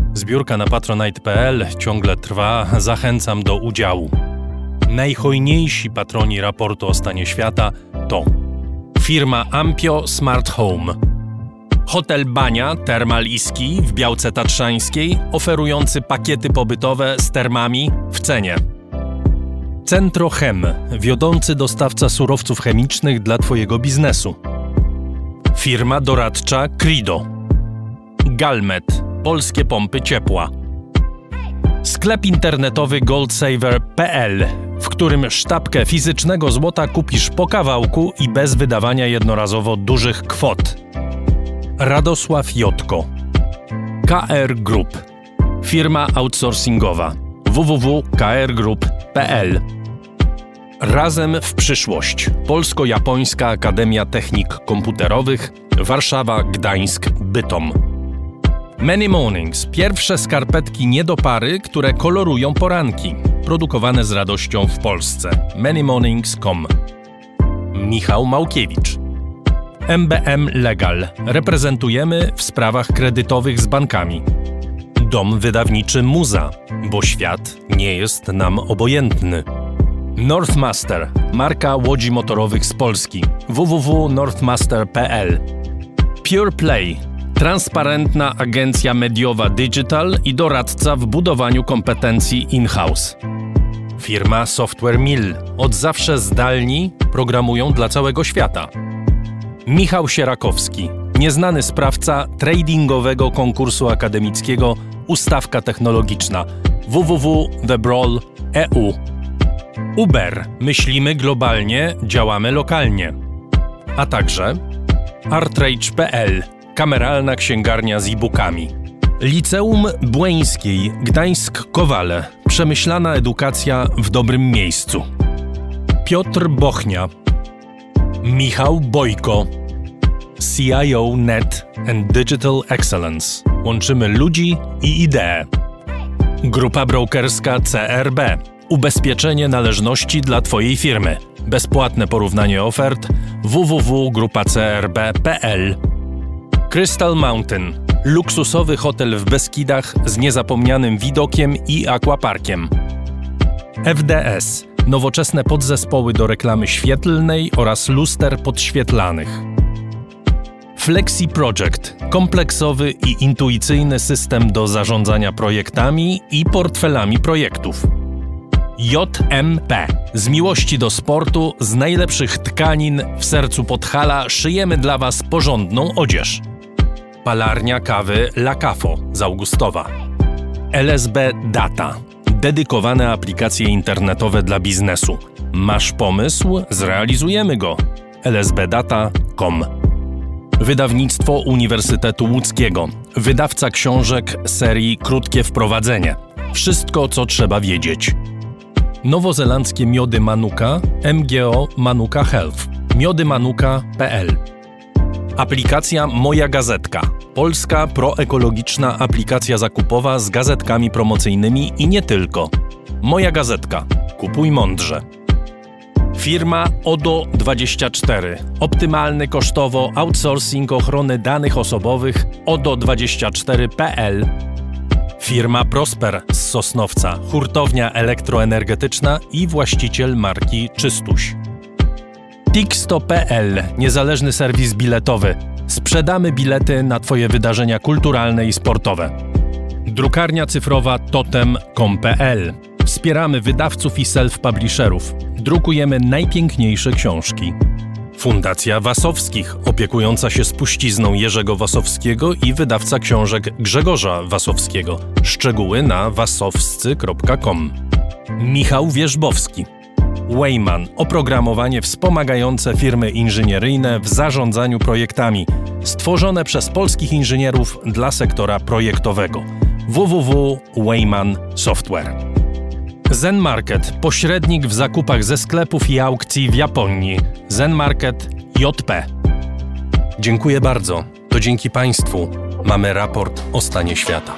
Zbiórka na patronite.pl ciągle trwa, zachęcam do udziału. Najhojniejsi patroni raportu o stanie świata to firma Ampio Smart Home, Hotel Bania Termal w Białce Tatrzańskiej, oferujący pakiety pobytowe z termami w cenie. Centro Chem, wiodący dostawca surowców chemicznych dla Twojego biznesu. Firma doradcza Crido. Galmet, polskie pompy ciepła. Sklep internetowy goldsaver.pl, w którym sztabkę fizycznego złota kupisz po kawałku i bez wydawania jednorazowo dużych kwot. Radosław Jotko. KR Group. Firma outsourcingowa. www.krgroup.pl Razem w przyszłość. Polsko-Japońska Akademia Technik Komputerowych Warszawa, Gdańsk, Bytom. Many Mornings. Pierwsze skarpetki nie do pary, które kolorują poranki. Produkowane z radością w Polsce. manymornings.com Michał Małkiewicz. MBM Legal. Reprezentujemy w sprawach kredytowych z bankami. Dom wydawniczy Muza, bo świat nie jest nam obojętny. Northmaster, marka łodzi motorowych z Polski. www.northmaster.pl Pure Play transparentna agencja mediowa Digital i doradca w budowaniu kompetencji in-house. Firma Software Mill. Od zawsze zdalni programują dla całego świata. Michał Sierakowski, nieznany sprawca tradingowego konkursu akademickiego Ustawka Technologiczna www.thebrawl.eu. Uber. Myślimy globalnie, działamy lokalnie. A także artrage.pl. Kameralna księgarnia z e-bookami. Liceum Błeńskiej Gdańsk-Kowale. Przemyślana edukacja w dobrym miejscu. Piotr Bochnia. Michał Bojko. CIO Net and Digital Excellence. Łączymy ludzi i idee. Grupa brokerska CRB. Ubezpieczenie należności dla Twojej firmy. Bezpłatne porównanie ofert www.grupacrb.pl Crystal Mountain. Luksusowy hotel w Beskidach z niezapomnianym widokiem i aquaparkiem. FDS. Nowoczesne podzespoły do reklamy świetlnej oraz luster podświetlanych. Flexi Project kompleksowy i intuicyjny system do zarządzania projektami i portfelami projektów. JMP z miłości do sportu, z najlepszych tkanin w sercu Podhala szyjemy dla Was porządną odzież. Palarnia kawy La Cafo z Augustowa. LSB Data dedykowane aplikacje internetowe dla biznesu. Masz pomysł? Zrealizujemy go. lsbdata.com Wydawnictwo Uniwersytetu Łódzkiego. Wydawca książek serii Krótkie Wprowadzenie. Wszystko, co trzeba wiedzieć. Nowozelandzkie miody Manuka, MGO Manuka Health. miodymanuka.pl Aplikacja Moja Gazetka. Polska proekologiczna aplikacja zakupowa z gazetkami promocyjnymi i nie tylko. Moja Gazetka. Kupuj mądrze. Firma ODO24. Optymalny kosztowo outsourcing ochrony danych osobowych ODO24.pl. Firma Prosper z Sosnowca, hurtownia elektroenergetyczna i właściciel marki Czystuś. Tixto.pl, niezależny serwis biletowy. Sprzedamy bilety na Twoje wydarzenia kulturalne i sportowe. Drukarnia cyfrowa totem.com.pl. Wspieramy wydawców i self-publisherów. Drukujemy najpiękniejsze książki. Fundacja Wasowskich, opiekująca się spuścizną Jerzego Wasowskiego i wydawca książek Grzegorza Wasowskiego. Szczegóły na wasowscy.com. Michał Wierzbowski. Wayman oprogramowanie wspomagające firmy inżynieryjne w zarządzaniu projektami, stworzone przez polskich inżynierów dla sektora projektowego. www.wayman Software. Zen Market pośrednik w zakupach ze sklepów i aukcji w Japonii. Zen Market JP. Dziękuję bardzo. To dzięki Państwu mamy raport o stanie świata.